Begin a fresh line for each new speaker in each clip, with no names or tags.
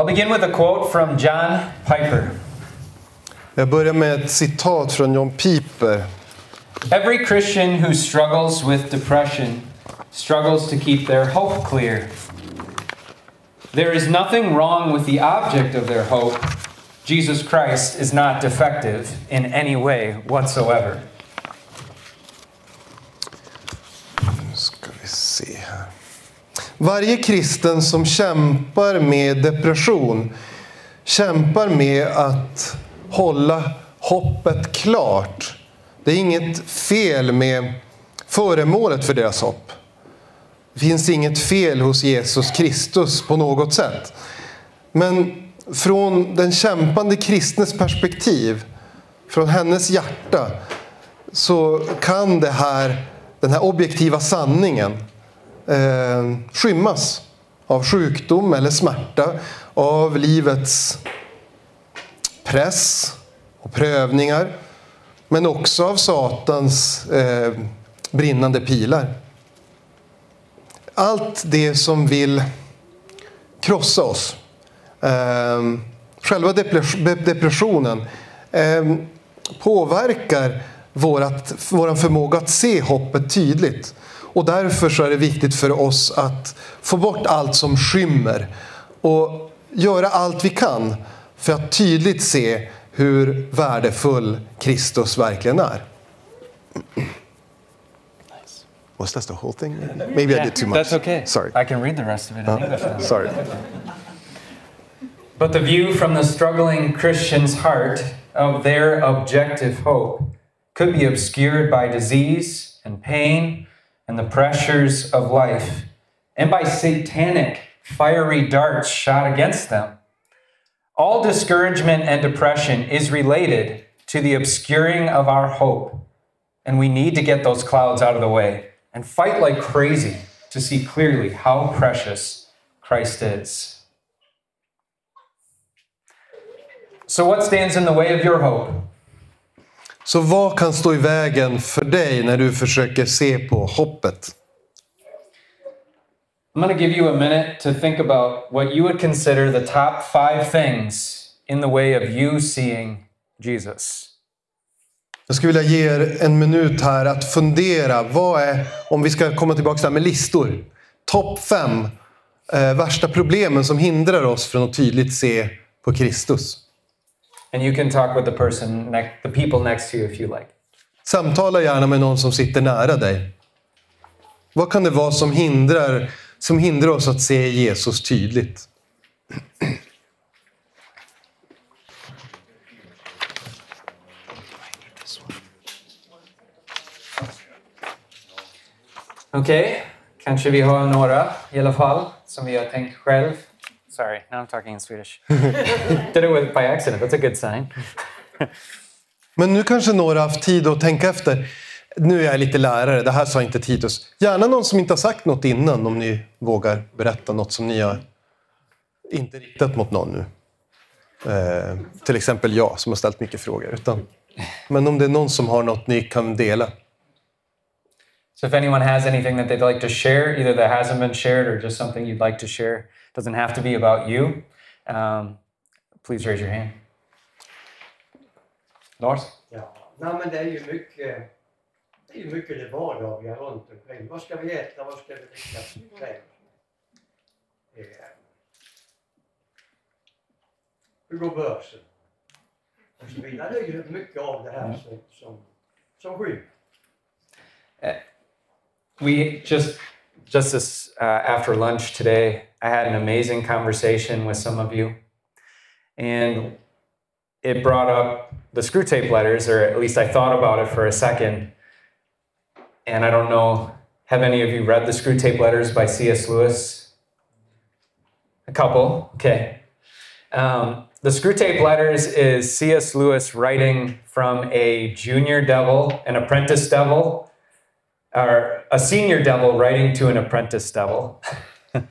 I'll begin with a quote from John Piper.
Jag börjar med ett citat från John Piper.
Every Christian who struggles with depression struggles to keep their hope clear. There is nothing wrong with the object of their hope. Jesus Christ is not defective in any way whatsoever.
Nu ska vi se här. Varje kristen som kämpar med depression kämpar med att hålla hoppet klart. Det är inget fel med föremålet för deras hopp. Det finns inget fel hos Jesus Kristus på något sätt. Men från den kämpande kristnes perspektiv, från hennes hjärta, så kan det här, den här objektiva sanningen eh, skymmas av sjukdom eller smärta, av livets press och prövningar, men också av Satans eh, brinnande pilar. Allt det som vill krossa oss. Eh, själva depressionen eh, påverkar vårat, vår förmåga att se hoppet tydligt. Och därför så är det viktigt för oss att få bort allt som skymmer och göra allt vi kan för att tydligt se hur värdefull Kristus verkligen är. Was that the whole thing? Maybe I did too much.
That's okay.
Sorry.
I can read the rest of it in English. now.
Sorry.
But the view from the struggling Christian's heart of their objective hope could be obscured by disease and pain and the pressures of life, and by satanic fiery darts shot against them. All discouragement and depression is related to the obscuring of our hope, and we need to get those clouds out of the way and fight like crazy to see clearly how precious Christ is. So, what stands in the way of your hope?
Så vad kan stå i vägen för dig när du försöker se på hoppet?
I'm going to give you a minute to think about what you would consider the top five things in the way of you seeing Jesus.
Jag skulle vilja ge er en minut här att fundera. Vad är, om vi ska komma tillbaka där med listor. Topp fem eh, värsta problemen som hindrar oss från att tydligt se på Kristus.
And you can talk with the person, the people next to you if you like.
Samtala gärna med någon som sitter nära dig. Vad kan det vara som hindrar, som hindrar oss att se Jesus tydligt?
Okej, kanske vi har några i alla fall som vi har tänkt själv. Sorry, now I'm talking in Swedish. Did it with, by accident, that's a good sign.
Men nu kanske några har haft tid att tänka efter. Nu är jag lite lärare, det här sa inte Titus. Gärna någon som inte har sagt något innan om ni vågar berätta något som ni har inte riktat mot någon nu. Eh, till exempel jag som har ställt mycket frågor. Utan, men om det är någon som har något ni kan dela.
So if anyone has anything that they'd like to share, either that hasn't been shared or just something you'd like to share, doesn't have to be about you, um, please raise your hand. Lars?
Ja, nej men det är ju mycket, det är ju mycket det vardagliga runt omkring. Vad ska vi äta? Vad ska vi dricka? Kläder. Eh, Hur går börsen? Och så vidare. Det är ju mycket av det här som, som, som skymmer.
We just just this uh, after lunch today, I had an amazing conversation with some of you, and it brought up the Screwtape Letters, or at least I thought about it for a second. And I don't know, have any of you read the Screwtape Letters by C.S. Lewis? A couple, okay. Um, the Screwtape Letters is C.S. Lewis writing from a junior devil, an apprentice devil, or a senior devil writing to an apprentice devil.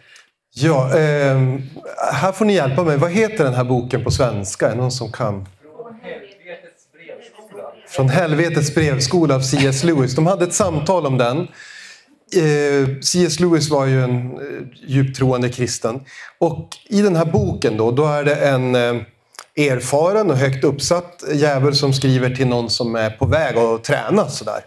Ja, ehm, här får ni hjälpa mig. Vad heter den här boken på svenska? Är någon som kan? Från helvetets brevskola av C.S. Lewis. De hade ett samtal om den. Eh, C.S. Lewis var ju en eh, djupt troende kristen. Och i den här boken då, då är det en eh, erfaren och högt uppsatt djävul som skriver till någon som är på väg att träna sådär.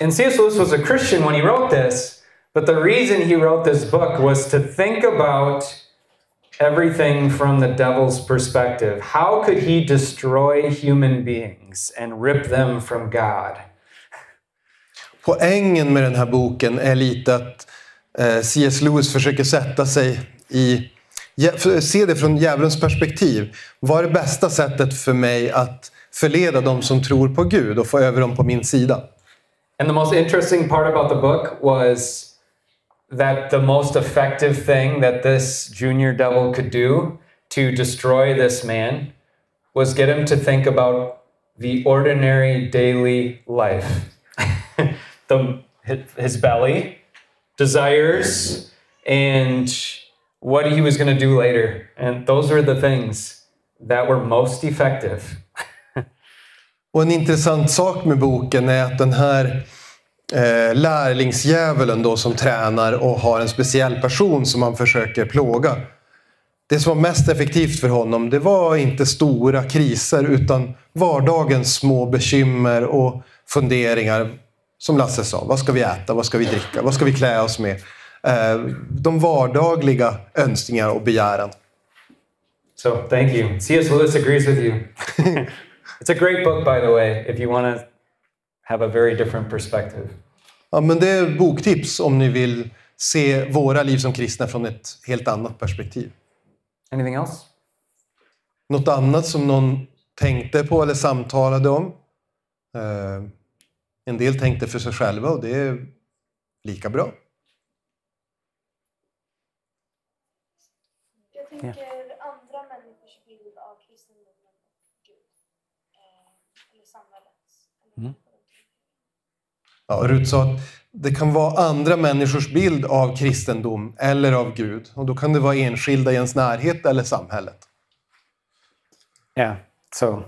And C.S. Lewis was a Christian when he wrote this, but the reason he wrote this book was to think about everything from the devil's perspective. How could he destroy human beings and rip them from God?
Poängen med den här boken är lite att eh, C.S. Lewis försöker sätta sig i, se det från djävulens perspektiv. Vad är det bästa sättet för mig att förleda de som tror på Gud och få över dem på min sida?
And the most interesting part about the book was that the most effective thing that this junior devil could do to destroy this man was get him to think about the ordinary daily life. the, his belly, desires, and what he was going to do later. And those were the things that were most effective.
Och en intressant sak med boken är att den här eh, lärlingsdjävulen då som tränar och har en speciell person som han försöker plåga. Det som var mest effektivt för honom det var inte stora kriser utan vardagens små bekymmer och funderingar. Som Lasse sa, vad ska vi äta, vad ska vi dricka, vad ska vi klä oss med? Eh, de vardagliga önskningar och begäran.
So thank you. C.S. Lewis agrees with you. it's a great book, by the way, if you want to have a very different perspective.
Ja, men det är boktips om ni vill se våra liv som kristna från ett helt annat perspektiv.
Anything else?
Något annat som någon tänkte på eller samtalade om? Eh, en del tänkte för sig själva och det är lika bra.
Jag tänker andra människors bild av kristendomen och Gud. Eh, eller samhällets. Eller
Ja, Rut sa att det kan vara andra människors bild av kristendom eller av Gud. Och då kan det vara enskilda i ens närhet eller samhället.
Yeah. So,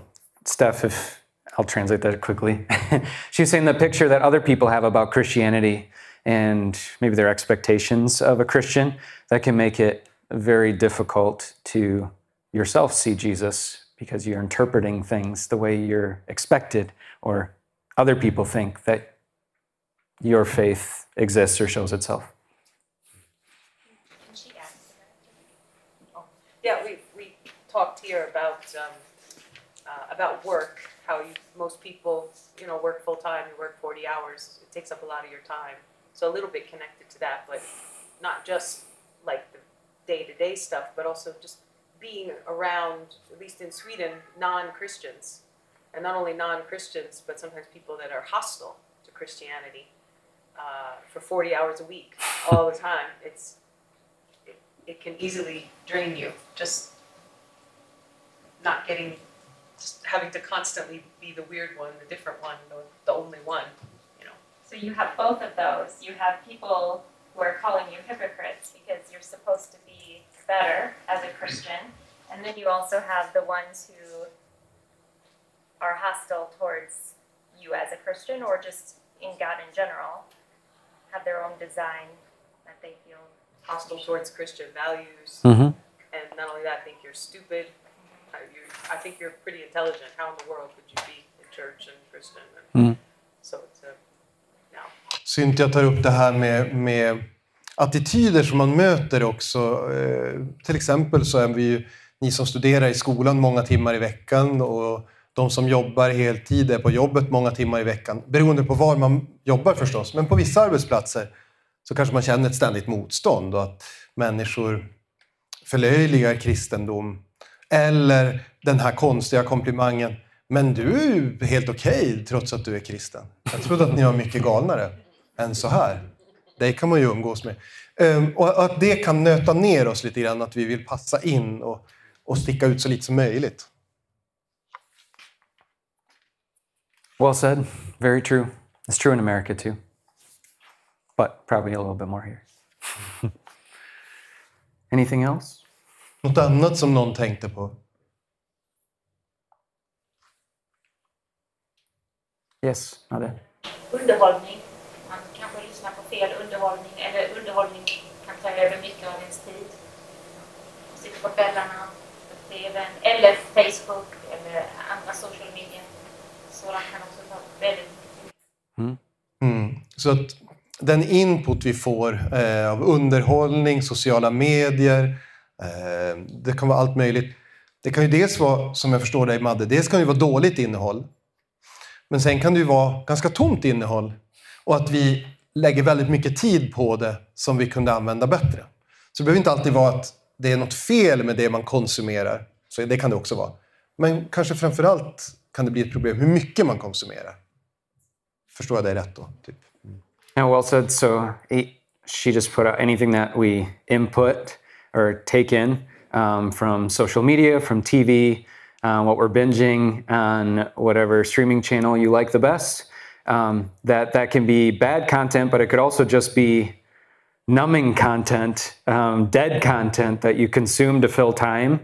Steph, if I'll translate that quickly. She's saying the picture that other people have about Christianity and maybe their expectations of a Christian that can make it very difficult to yourself see Jesus because you're interpreting things the way you're expected or other people think that your faith exists or shows itself.
Oh, Yeah, we, we talked here about, um, uh, about work, how you, most people, you know, work full-time, you work forty hours, it takes up a lot of your time. So a little bit connected to that, but not just like the day-to-day stuff, but also just being around, at least in Sweden, non-Christians. And not only non-Christians, but sometimes people that are hostile to Christianity, uh, for forty hours a week, all the time. It's, it, it can easily drain you. Just not getting, just having to constantly be the weird one, the different one, the, the only one, you know.
So you have both of those. You have people who are calling you hypocrites because you're supposed to be better as a Christian. And then you also have the ones who are hostile towards you as a Christian or just in God in general, have their own design that they feel
Hostile towards Christian values,
Mm-hmm.
and not only that, think you're stupid. Uh, you, I think you're pretty intelligent. How in the world could you be in church and Christian? And
Mhm.
So it's a, no.
Cynthia tar upp det här med, med attityder som man möter också. Eh, till exempel så är vi ju, ni som studerar i skolan många timmar i veckan och de som jobbar heltid är på jobbet många timmar i veckan. Beroende på var man jobbar förstås. Men på vissa arbetsplatser så kanske man känner ett ständigt motstånd och att människor förlöjligar kristendom. Eller den här konstiga komplimangen. Men du är ju helt okej trots att du är kristen. Jag trodde att ni var mycket galnare än så här. Det kan man ju umgås med. Ehm, och att det kan nöta ner oss lite grann, att vi vill passa in och och sticka ut så lite som möjligt.
Well said. Very true. It's true in America too, but probably a little bit more here. Anything else?
Något annat som någon tänkte på?
Yes, Madde.
underhållning. Man kanske lyssnar på fel underhållning eller underhållning kan ta över mycket av ens tid. Man sitter på kvällarna på TVn eller Facebook eller andra social media. Kan också ta väldigt mycket.
Mm. Så att den input vi får eh, av underhållning, sociala medier, eh, det kan vara allt möjligt. Det kan ju dels vara, som jag förstår dig Madde, dels kan det vara dåligt innehåll. Men sen kan det ju vara ganska tomt innehåll. Och att vi lägger väldigt mycket tid på det som vi kunde använda bättre. Så det behöver inte alltid vara att det är något fel med det man konsumerar. Så det kan det också vara. Men kanske framför allt kan det bli ett problem hur mycket man konsumerar. Förstår jag dig rätt då? Typ.
Yeah, well said. So she just put out anything that we input or take in um, from social media, from TV, uh, what we're binging on whatever streaming channel you like the best. Um, that that can be bad content, but it could also just be numbing content, um, dead content that you consume to fill time.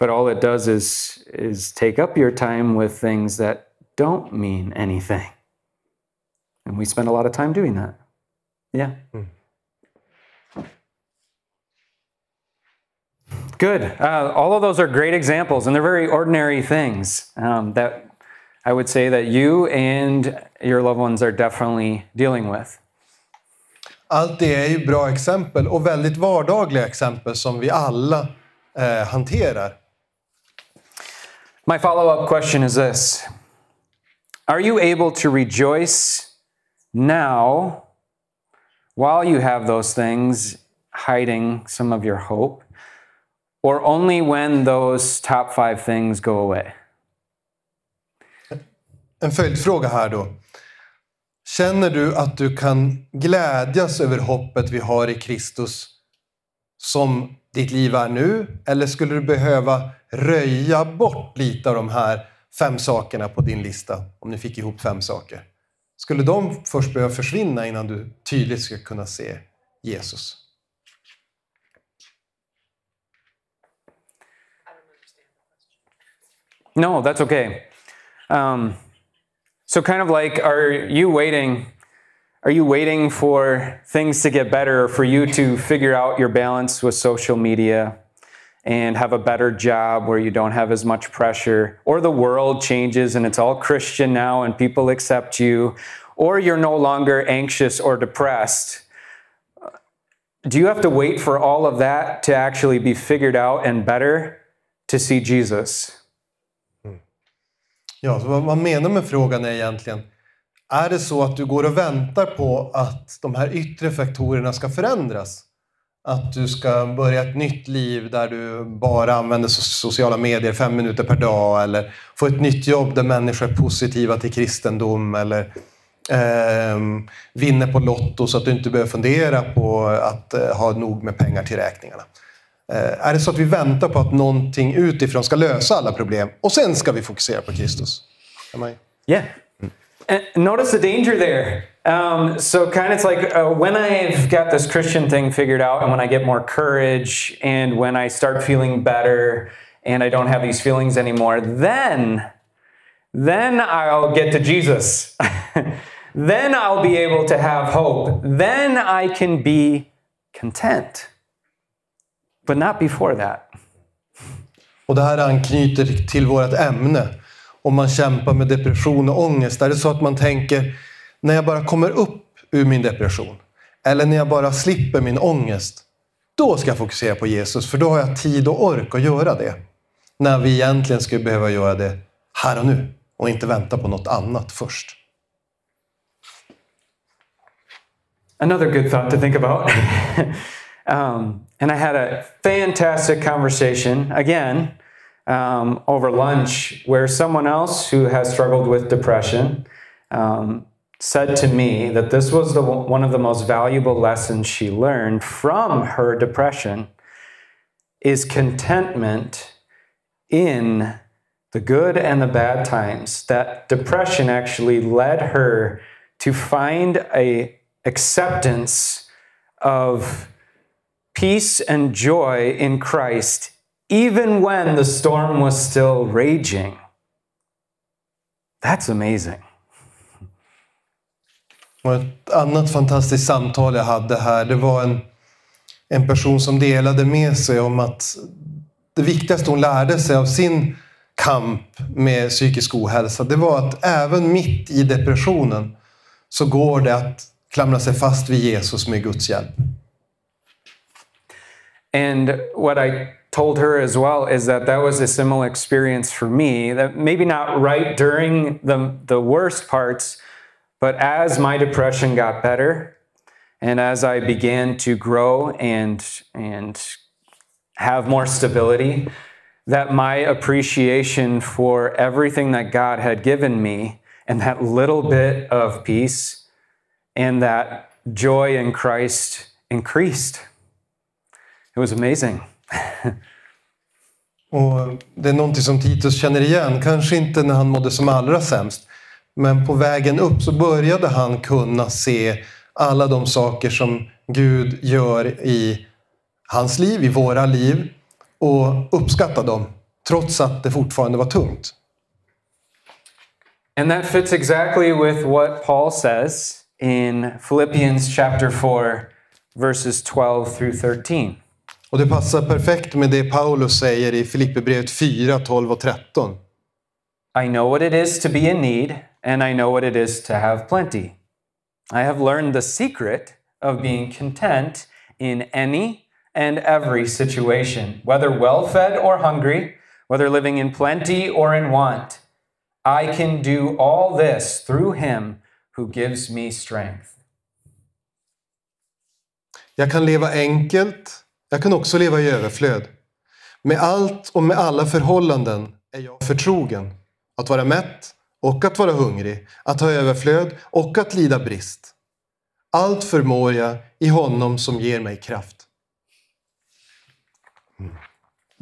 But all it does is is take up your time with things that don't mean anything. And we spend a lot of time doing that. Yeah. Good. Uh, all of those are great examples, and they're very ordinary things um, that I would say that you and your loved ones are definitely dealing with.
Allt det är ju bra exempel och väldigt vardagliga exempel som vi alla eh, hanterar.
My follow up question is this Are you able to rejoice now while you have those things hiding some of your hope? Or only when those top five things go away?
En följdfråga här då. Känner du att du kan glädjas över hoppet vi har i Kristus som ditt liv är nu? Eller skulle du behöva röja bort lite av de här fem sakerna på din lista? Om ni fick ihop fem saker. Skulle de först behöva försvinna innan du tydligt ska kunna se Jesus?
No, that's okay. Um, so, kind of like, are you waiting? Are you waiting for things to get better, or for you to figure out your balance with social media and have a better job where you don't have as much pressure? Or the world changes and it's all Christian now and people accept you? Or you're no longer anxious or depressed? Do you have to wait for all of that to actually be figured out and better to see Jesus? Hmm.
Ja, så vad man menar med frågan är egentligen, är det så att du går och väntar på att de här yttre faktorerna ska förändras? Att du ska börja ett nytt liv där du bara använder sociala medier fem minuter per dag eller få ett nytt jobb där människor är positiva till kristendom eller eh, vinner på Lotto så att du inte behöver fundera på att eh, ha nog med pengar till räkningarna. Eh, är det så att vi väntar på att någonting utifrån ska lösa alla problem och sen ska vi fokusera på Kristus? Ja.
Yeah. Notice the danger there. Um, so, kind of, it's like uh, when I've got this Christian thing figured out, and when I get more courage, and when I start feeling better, and I don't have these feelings anymore, then, then I'll get to Jesus. then I'll be able to have hope. Then I can be content. But not before that.
Och det här anknyter till vårt ämne. Om man kämpar med depression och ångest. Är det så att man tänker, när jag bara kommer upp ur min depression, eller när jag bara slipper min ångest, då ska jag fokusera på Jesus, för då har jag tid och ork att göra det. När vi egentligen skulle behöva göra det här och nu, och inte vänta på något annat först.
Another good thought to think about. um, and I had a fantastic conversation again um, over lunch where someone else who has struggled with depression um, said to me that this was the, one of the most valuable lessons she learned from her depression is contentment in the good and the bad times, that depression actually led her to find a acceptance of peace and joy in Christ, even when the storm was still raging. That's amazing.
Och ett annat fantastiskt samtal jag hade här, det var en, en person som delade med sig om att det viktigaste hon lärde sig av sin kamp med psykisk ohälsa, det var att även mitt i depressionen så går det att klamra sig fast vid Jesus med Guds hjälp.
And what I told her as well is that that was a similar experience for me. That maybe not right during the, the worst parts, but as my depression got better and as I began to grow and, and have more stability, that my appreciation for everything that God had given me and that little bit of peace and that joy in Christ increased. It was amazing.
Och det är någonting som Titus känner igen, kanske inte när han mådde som allra sämst. Men på vägen upp så började han kunna se alla de saker som Gud gör i hans liv, i våra liv och uppskatta dem trots att det fortfarande var tungt.
And that fits exactly with what Paul says in Philippians chapter 4, verses 12 through 13.
Och det passar perfekt med det Paulus säger i Filipperbrevet 4, 12 och 13.
I know what it is to be in need, and I know what it is to have plenty. I have learned the secret of being content in any and every situation, whether well fed or hungry, whether living in plenty or in want. I can do all this through him who gives me strength.
Jag kan leva enkelt, jag kan också leva i överflöd. Med allt och med alla förhållanden är jag förtrogen. Att vara mätt och att vara hungrig, att ha överflöd och att lida brist. Allt förmår jag i honom som ger mig kraft. Mm.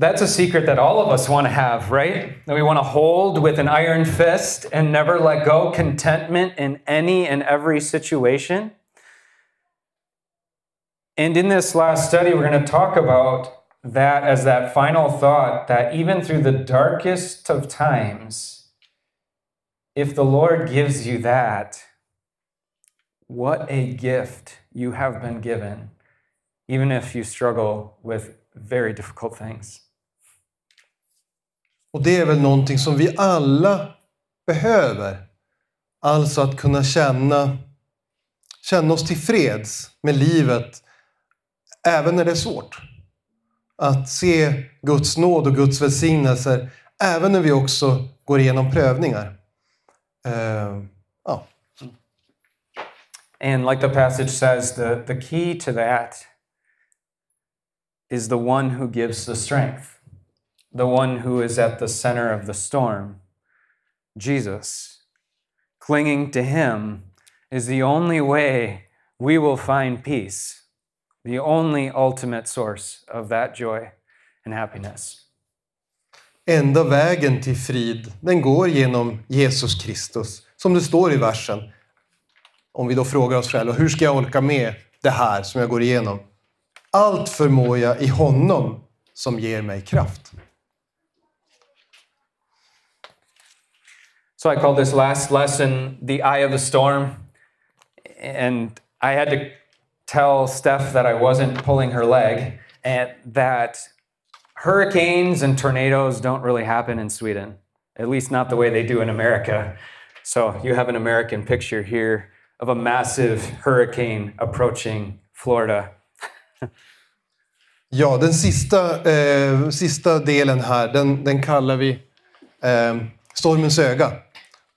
That's a secret that all of us want to have, right? That we want to hold with an iron fist and never let go, contentment in any and every situation. And in this last study, we're going to talk about that as that final thought that even through the darkest of times, if the Lord gives you that, what a gift you have been given, even if you struggle with very difficult things.
Och det är väl någonting som vi alla behöver. Alltså att kunna känna, känna oss tillfreds med livet även när det är svårt. Att se Guds nåd och Guds välsignelser även när vi också går igenom prövningar. Eh, ja.
And like the passage says, the, the key to that is the one who gives the strength, the one who is at the center of the storm, Jesus. Clinging to him is the only way we will find peace, the only ultimate source of that joy and happiness.
Enda vägen till frid, den går genom Jesus Kristus. Som det står i versen. Om vi då frågar oss själva, hur ska jag orka med det här som jag går igenom? Allt förmår jag i honom som ger mig kraft.
So I called this last lesson the eye of the storm. And I had to tell Steph that I wasn't pulling her leg and that hurricanes and tornadoes don't really happen in Sweden, at least not the way they do in America. So you have an American picture here of a massive hurricane approaching Florida.
Ja, den sista, eh, sista delen här, den, den kallar vi eh, stormens öga.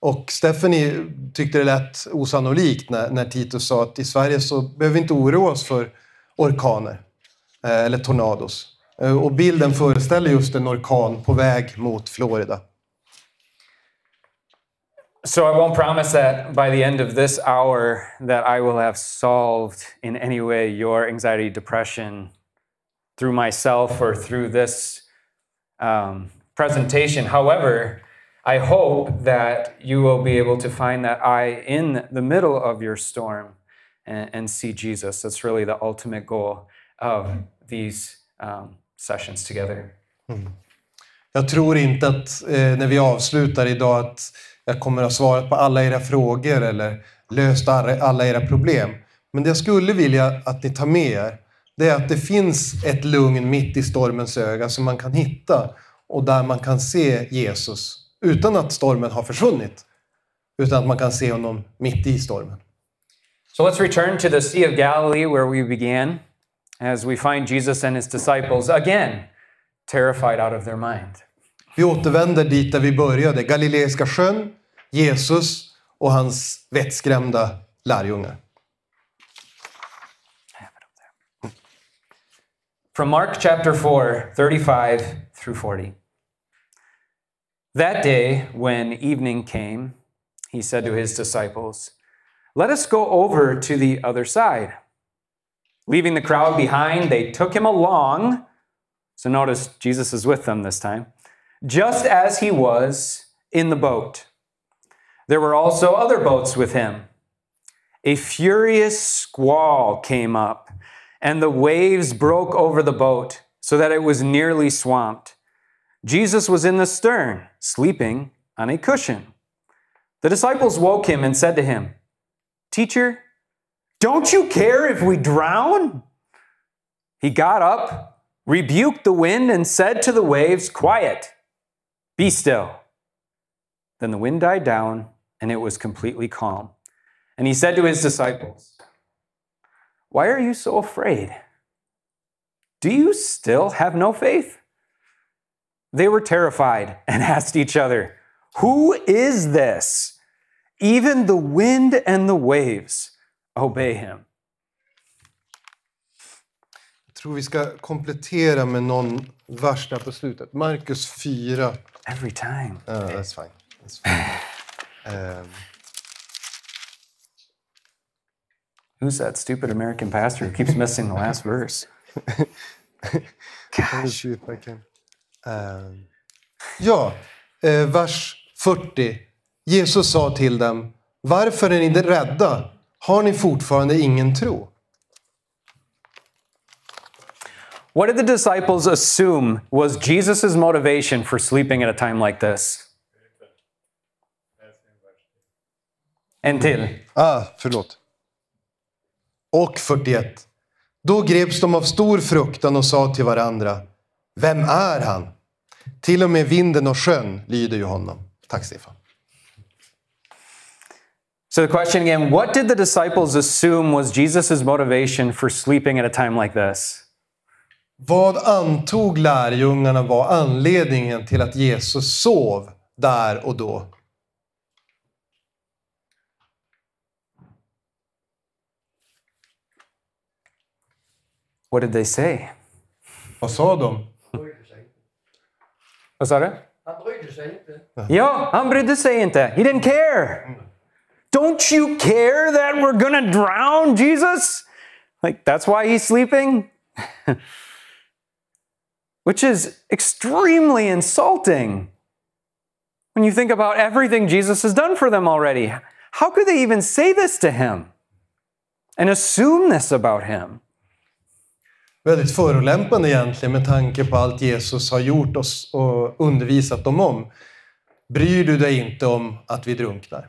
Och Stephanie tyckte det lät osannolikt när, när Titus sa att i Sverige så behöver vi inte oroa oss för orkaner eh, eller tornados. Eh, och bilden föreställer just en orkan på väg mot Florida.
So I won't promise that by the end of this hour that I will have solved in any way your anxiety, depression through myself or through this um, presentation. However, i hope that you will be able to find that eye in the middle of your storm and, and see Jesus. That's really the ultimate goal of these um, sessions together. Mm.
Jag tror inte att eh, när vi avslutar idag att jag kommer att ha svarat på alla era frågor eller löst alla, alla era problem. Men det jag skulle vilja att ni tar med er, det är att det finns ett lugn mitt i stormens öga som man kan hitta och där man kan se Jesus utan att stormen har försvunnit. Utan att man kan se honom mitt i stormen.
So let's return to the Sea of Galilee where we began as we find Jesus and his disciples again terrified out of their mind.
Vi återvänder dit där vi började, Galileiska sjön, Jesus och hans vettskrämda lärjungar.
From Mark chapter 4, 35 through 40. That day, when evening came, he said to his disciples, Let us go over to the other side. Leaving the crowd behind, they took him along. So notice Jesus is with them this time, just as he was in the boat. There were also other boats with him. A furious squall came up, and the waves broke over the boat so that it was nearly swamped. Jesus was in the stern, sleeping on a cushion. The disciples woke him and said to him, Teacher, don't you care if we drown? He got up, rebuked the wind, and said to the waves, Quiet, be still. Then the wind died down, and it was completely calm. And he said to his disciples, Why are you so afraid? Do you still have no faith? They were terrified and asked each other, Who is this? Even the wind and the waves obey him.
Jag tror vi ska komplettera med någon vers där på slutet. Markus 4.
Every time.
Uh, that's fine. That's fine. Um,
Who's that stupid American pastor who keeps missing the last verse?
let me see if I can. Um, ja, eh, vers 40. Jesus sa till dem, varför är ni rädda? Har ni fortfarande ingen tro?
What did the disciples assume was Jesus' motivation for sleeping at a time like this? En till.
Ah, förlåt. Och 41. Då greps de av stor fruktan och sa till varandra, vem är han? Till och med vinden och sjön lyder ju honom. Tack Stefan.
So the question again what did the disciples assume was Jesus' motivation for sleeping at a time like this?
Vad antog lärjungarna var anledningen till att Jesus sov där och då?
What did they say?
Vad sa de?
Brydde sig inte.
Vad sa du?
Han brydde sig inte.
Ja, han brydde sig inte. He didn't care. Don't you care that we're gonna drown, Jesus? Like, that's why he's sleeping? Which is extremely insulting when you think about everything Jesus has done for them already. How could they even say this to him and assume this about him?
Väldigt förolämpande egentligen med tanke på allt Jesus har gjort oss och undervisat dem om. Bryr du dig inte om att vi drunknar?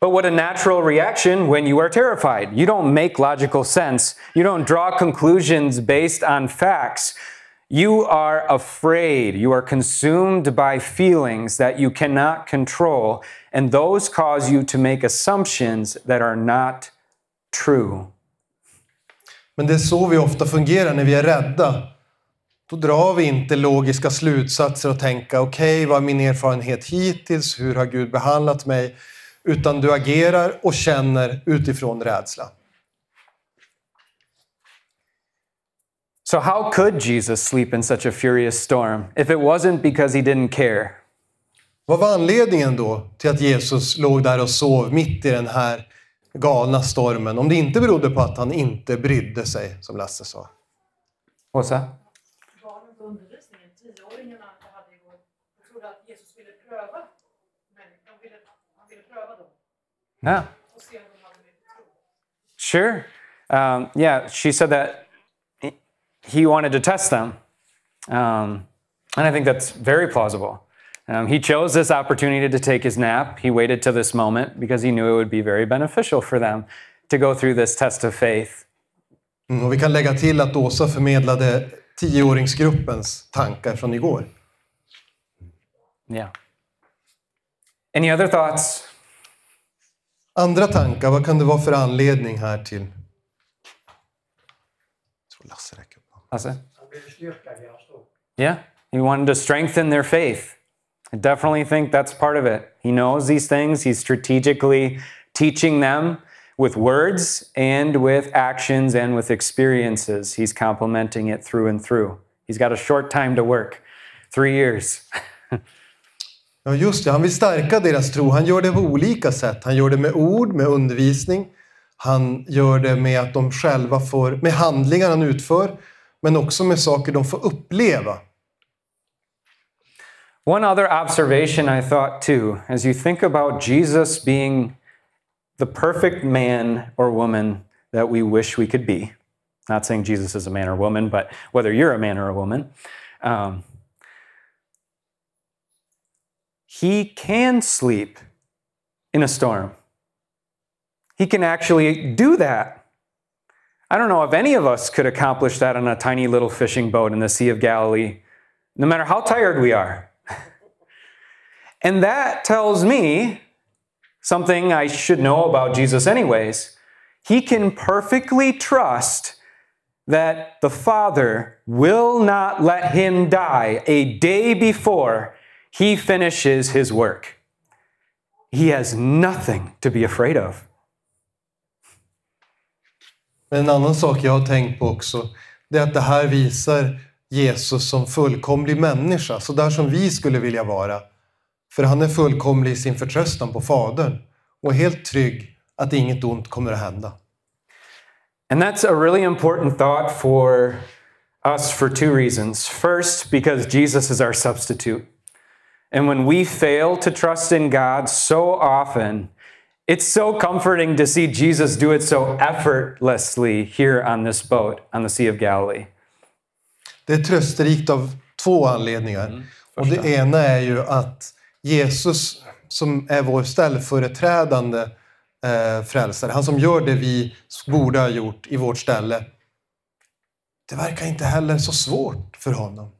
But what a natural reaction when you are terrified. You don't make logical sense. You don't draw conclusions based on facts. You are afraid. You are consumed by feelings that you cannot control, and those cause you to make assumptions that are not true.
Men det är så vi ofta fungerar när vi är rädda. Då drar vi inte logiska slutsatser och tänker okej, vad är min erfarenhet hittills? Hur har Gud behandlat mig? Utan du agerar och känner utifrån rädsla.
So, how could Jesus sleep in such a furious storm if it wasn't because he didn't care?
Vad var anledningen då till att Jesus låg där och sov mitt i den här galna stormen om det inte berodde på att han inte brydde sig, som Lasse sa.
Åsa?
Barnen på att han ville pröva dem.
Yeah. Och se om de hade mycket tro. Sure. Um, yeah, she said that he wanted to test them. Um, and I think that's very plausible. Um, he chose this opportunity to take his nap. He waited till this moment because he knew it would be very beneficial for them to go through this test of faith.
Mm, och vi kan lägga till att Åsa förmedlade tioåringsgruppens tankar från igår.
Yeah. Any other thoughts?
Andra tankar, vad kan det vara för anledning här till? Jag tror Lasse räcker upp.
Lasse?
Han vill styrka deras tro.
Yeah, he wanted to strengthen their faith. I definitely think that's part of it. He knows these things, he's strategically teaching them with words and with actions and with experiences. He's complementing it through and through. He's got a short time to work three years.
Ja, just det. Han vill stärka deras tro. Han gör det på olika sätt. Han gör det med ord, med undervisning. Han gör det med att de själva får, med handlingar han utför, men också med saker de får uppleva.
One other observation I thought too, as you think about Jesus being the perfect man or woman that we wish we could be. Not saying Jesus is a man or woman, but whether you're a man or a woman. Um, he can sleep in a storm. He can actually do that. I don't know if any of us could accomplish that on a tiny little fishing boat in the Sea of Galilee, no matter how tired we are. And that tells me something I should know about Jesus, anyways. He can perfectly trust that the Father will not let him die a day before he finishes his work. He has nothing to be afraid of.
En annan sak jag har tänkt på också, det är att det här visar Jesus som fullkomlig människa, så där som vi skulle vilja vara. För han är fullkomlig i sin förtröstan på Fadern och helt trygg att inget ont kommer att hända.
And that's a really important thought for us for two reasons. First, because Jesus is our substitute. And when we fail to trust in God so often, it's so comforting to see Jesus do it so effortlessly here on this boat on the Sea of Galilee.
Det är trösterikt av två anledningar. och det ena är ju att Jesus, som är vår ställföreträdande eh, frälsare, han som gör det vi borde ha gjort i vårt ställe, det verkar inte heller så svårt för honom.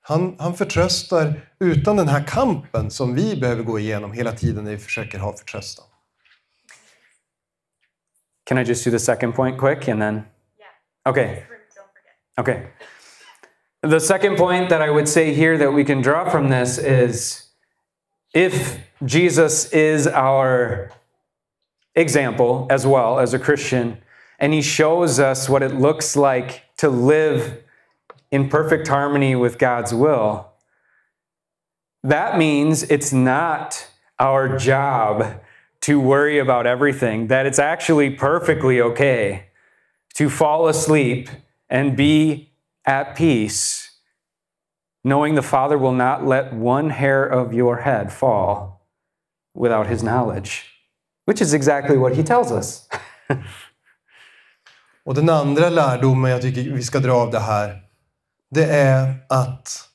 Han, han förtröstar utan den här kampen som vi behöver gå igenom hela tiden när vi försöker ha förtröstan.
Can I just do the second point quick and then?
Yeah.
Okay. Okay. The second point that I would say here that we can draw from this is if Jesus is our example as well as a Christian, and he shows us what it looks like to live in perfect harmony with God's will, that means it's not our job to worry about everything, that it's actually perfectly okay to fall asleep and be at peace, knowing the Father will not let one hair of your head fall without his knowledge, which is exactly what he tells us.
Och den andra lärdomen jag tycker vi ska dra av det här, det är att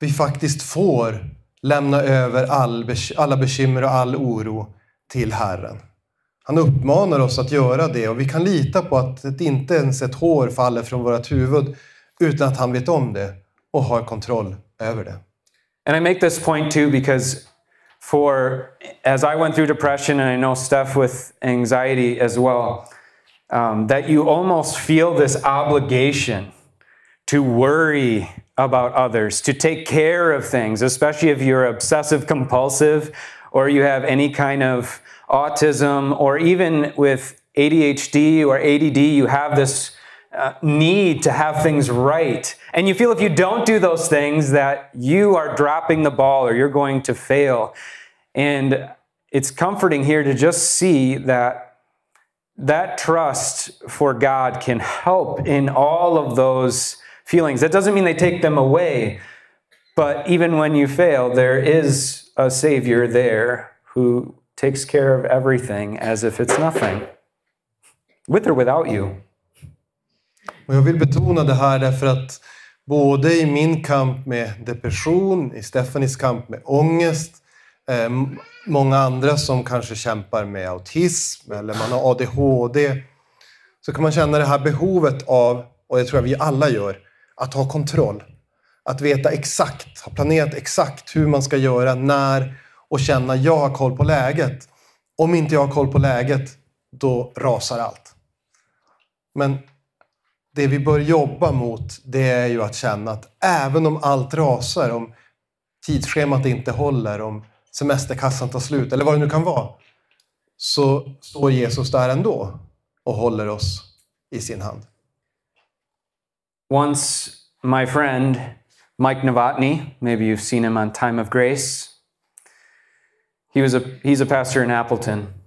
vi faktiskt får lämna över all, alla bekymmer och all oro till Herren. Han uppmanar oss att göra det och vi kan lita på att det inte ens ett hår faller från vårt huvud utan att han vet om det och har kontroll över det.
And I make this point too because for as I went through depression, and I know Steph with anxiety as well, um, that you almost feel this obligation to worry about others, to take care of things, especially if you're obsessive compulsive or you have any kind of autism, or even with ADHD or ADD, you have this uh, need to have things right. And you feel if you don't do those things that you are dropping the ball or you're going to fail. And it's comforting here to just see that that trust for God can help in all of those feelings. That doesn't mean they take them away, but even when you fail, there is a Savior there who takes care of everything as if it's nothing, with or without you.
Och jag vill betona det här därför att både i min kamp med depression, i Stefanis kamp med ångest, eh, många andra som kanske kämpar med autism eller man har ADHD, så kan man känna det här behovet av, och det tror jag vi alla gör, att ha kontroll. Att veta exakt, ha planerat exakt hur man ska göra, när och känna jag har koll på läget. Om inte jag har koll på läget, då rasar allt. Men det vi bör jobba mot, det är ju att känna att även om allt rasar, om tidsschemat inte håller, om semesterkassan tar slut, eller vad det nu kan vara, så står Jesus där ändå och håller oss i sin hand.
Once, my friend Mike Novotny, maybe you've seen him on Time of Grace. He was a he's a pastor in Appleton.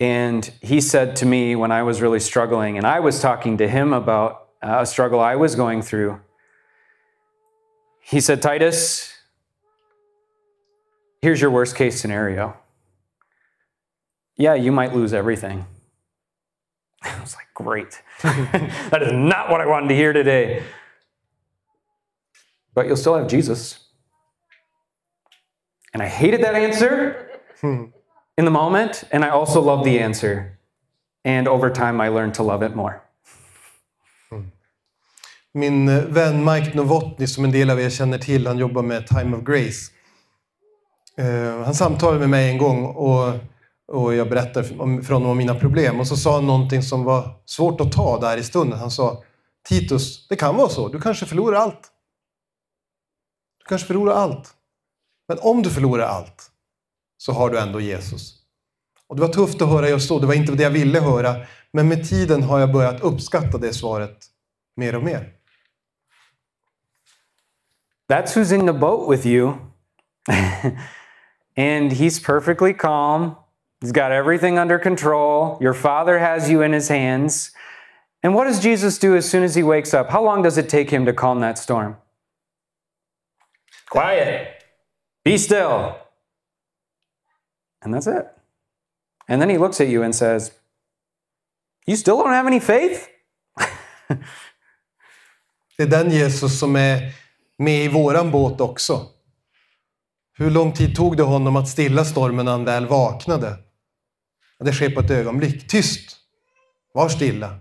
And he said to me when I was really struggling, and I was talking to him about a struggle I was going through. He said, Titus, here's your worst case scenario. Yeah, you might lose everything. I was like, great. that is not what I wanted to hear today. But you'll still have Jesus. And I hated that answer in the moment, and I also love the answer. And over time, I learned to love it more. Hmm.
Min eh, vän Mike Novotny, som en del av er känner till, han jobbar med Time of Grace. Uh, han samtalade med mig en gång och, och jag berättade om, för honom om mina problem. Och så sa han någonting som var svårt att ta där i stunden. Han sa Titus, det kan vara så. Du kanske förlorar allt. Du kanske förlorar allt. Men om du förlorar allt så har du ändå Jesus. Och det var tufft att höra just då. Det var inte det jag ville höra. Men med tiden har jag börjat uppskatta det svaret mer och mer.
That's who's in the boat with you. and he's perfectly calm. He's got everything under control. Your father has you in his hands. And what does Jesus do as soon as he wakes up? How long does it take him to calm that storm? Quiet. Be still. And that's it. And then he looks at you and says, You still don't have any faith?
Det är den Jesus som är med i våran båt också. Hur lång tid tog det honom att stilla stormen när han väl vaknade? Det sker på ett ögonblick. Tyst! Var stilla.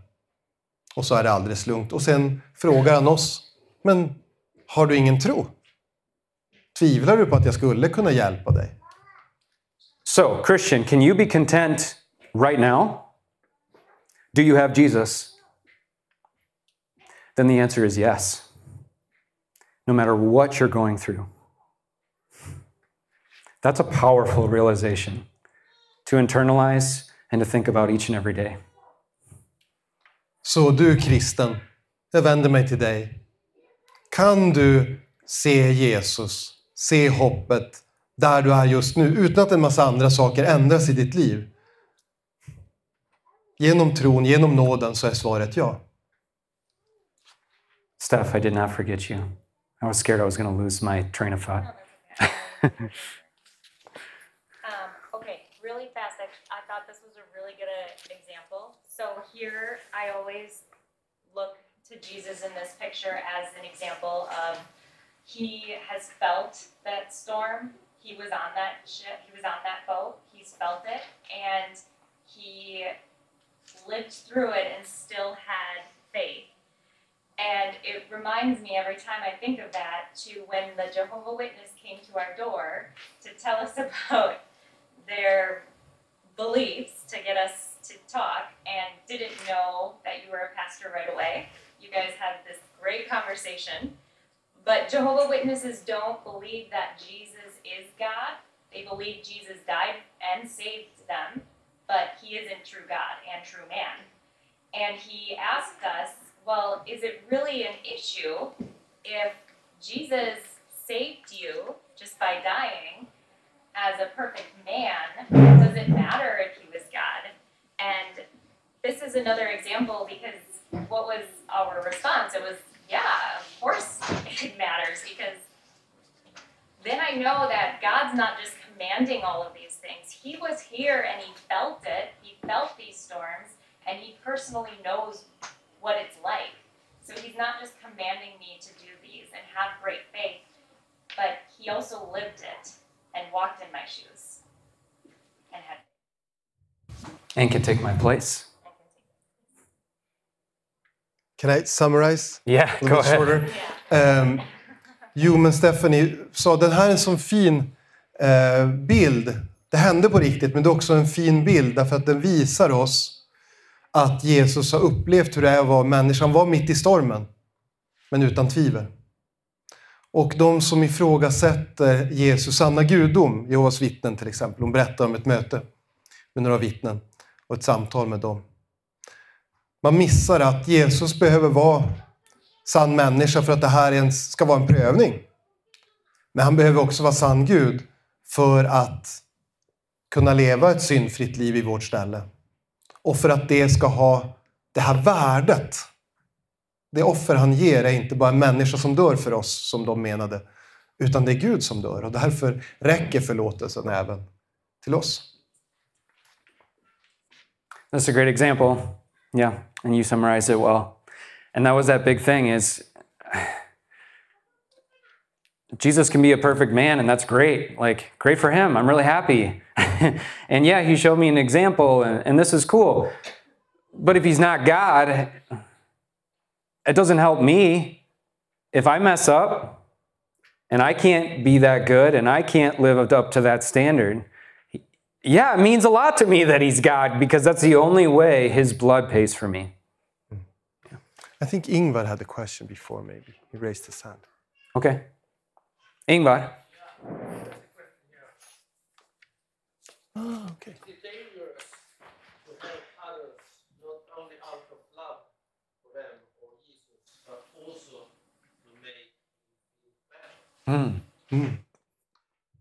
Och så är det alldeles lugnt. Och sen frågar han oss, men har du ingen tro? Tvivlar du på att jag skulle kunna hjälpa dig?
So, Christian, can you be content right now? Do you have Jesus? Then the answer is yes. No matter what you're going through. That's a powerful realization to internalize and to think about each and every day.
Så du kristen, jag vänder mig till dig. Kan du se Jesus, se hoppet där du är just nu utan att en massa andra saker ändras i ditt liv? Genom tron, genom nåden så är svaret ja.
Steph, I did not forget you. I was scared I was going to lose my train of thought.
Um, okay, really fast. I, I thought this was a really good uh, example. So here, I always look to Jesus in this picture as an example of he has felt that storm. He was on that ship. He was on that boat. He's felt it, and he lived through it and still had faith. And it reminds me every time I think of that to when the Jehovah Witness came to our door to tell us about their beliefs to get us to talk and didn't know that you were a pastor right away. You guys had this great conversation. But Jehovah Witnesses don't believe that Jesus is God. They believe Jesus died and saved them, but he isn't true God and true man. And he asked us, well, is it really an issue if Jesus saved you just by dying as a perfect man? Does it matter if he was God? And this is another example because what was our response? It was, yeah, of course it matters because then I know that God's not just commanding all of these things. He was here and he felt it. He felt these storms and he personally knows what it's like. So he's not just commanding me to do these and have great faith, but he also lived it and walked in my shoes and had
And can take my place.
can
I summarize?
Yeah,
A
go
little bit
ahead.
shorter? Ehm, jo, men Stephanie sa den här är en sån fin eh, bild. Det hände på riktigt, men det är också en fin bild därför att den visar oss att Jesus har upplevt hur det är att vara människa. Han var mitt i stormen, men utan tvivel. Och de som ifrågasätter Jesus sanna gudom, Jehovas vittnen till exempel, hon berättar om ett möte med några vittnen och ett samtal med dem. Man missar att Jesus behöver vara sann människa för att det här ens ska vara en prövning. Men han behöver också vara sann Gud för att kunna leva ett syndfritt liv i vårt ställe. Och för att det ska ha det här värdet. Det offer han ger är inte bara en människa som dör för oss, som de menade, utan det är Gud som dör. Och därför räcker förlåtelsen även till oss.
That's a great example. Yeah, and you summarize it well. And that was that big thing is Jesus can be a perfect man and that's great. Like great for him. I'm really happy. and yeah, he showed me an example and, and this is cool. But if he's not God, it doesn't help me if I mess up and I can't be that good and I can't live up to that standard. Yeah, it means a lot to me that he's God because that's the only way his blood pays for me.
I think Ingvar had a question before maybe. He raised his hand.
Okay. Ingvar.
Ah, okay.
It's dangerous to help others, not only out of love for them or Jesus, but also to make you feel better.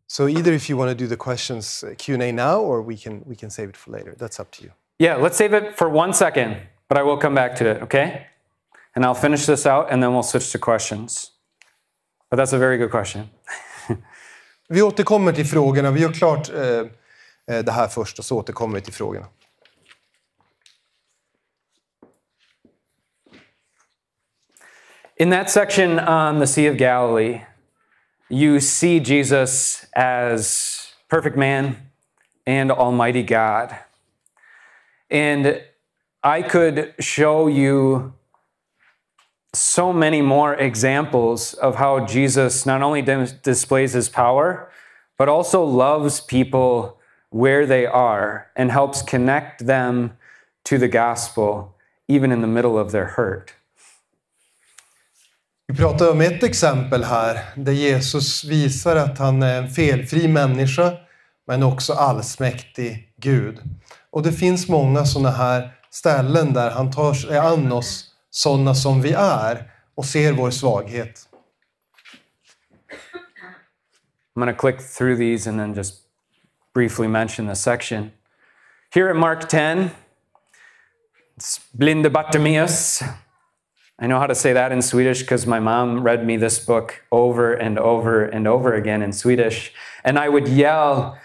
So either if you want to do the questions uh, Q&A now or we can we can save it for later. That's up to you.
Yeah, let's save it for one second, but I will come back to it, okay? And I'll finish this out and then we'll switch to questions. But that's a very good question.
Vi återkommer till frågorna. Vi gör klart eh, eh, det här först och så återkommer vi till frågorna.
In that section on the Sea of Galilee, you see Jesus as perfect man and Almighty God. And I could show you so many more examples of how Jesus not only dem- displays his power, but also loves people where they are and helps connect them to the gospel, even in the middle of their hurt.
Vi pratar om ett exempel här där Jesus visar att han är en felfri människa men också allsmäktig Gud. Och det finns många sådana här ställen där han tar sig an oss sådana som vi är och ser vår svaghet.
I'm going to click through these and then just briefly mention the section. Here at Mark 10, it's Blinde Bartimaeus. I know how to say that in Swedish because my mom read me this book over and over and over again in Swedish. And I would yell,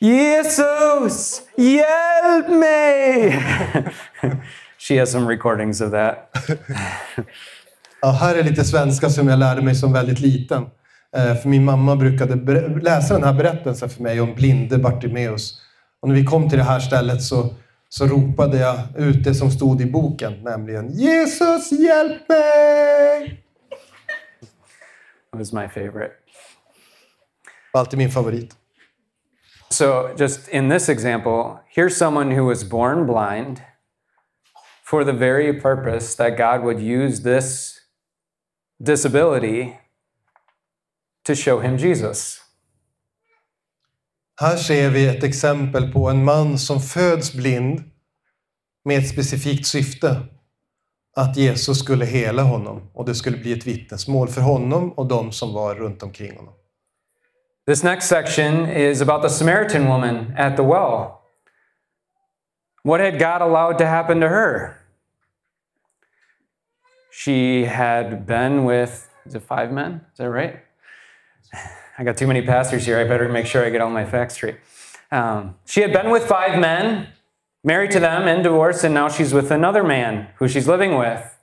Jesus, hjälp mig! she has some recordings of that.
Ja, här är lite svenska som jag lärde mig som väldigt liten. Eh, För min mamma brukade läsa den här berättelsen för mig om blinde Bartimeus. Och när vi kom till det här stället så, så ropade jag ut det som stod i boken, nämligen Jesus hjälp mig!
It was my favorite.
Alltid min favorit.
So, just in this example, here's someone who was born blind for the very purpose that God would use this disability to show him Jesus.
Här ser vi ett exempel på en man som föds blind med ett specifikt syfte. Att Jesus skulle hela honom och det skulle bli ett vittnesmål för honom och de som var runt omkring honom.
This next section is about the Samaritan woman at the well. What had God allowed to happen to her? She had been with, is it five men? Is that right? I got too many pastors here. I better make sure I get all my facts straight. Um, she had been with five men, married to them and divorced, and now she's with another man who she's living with.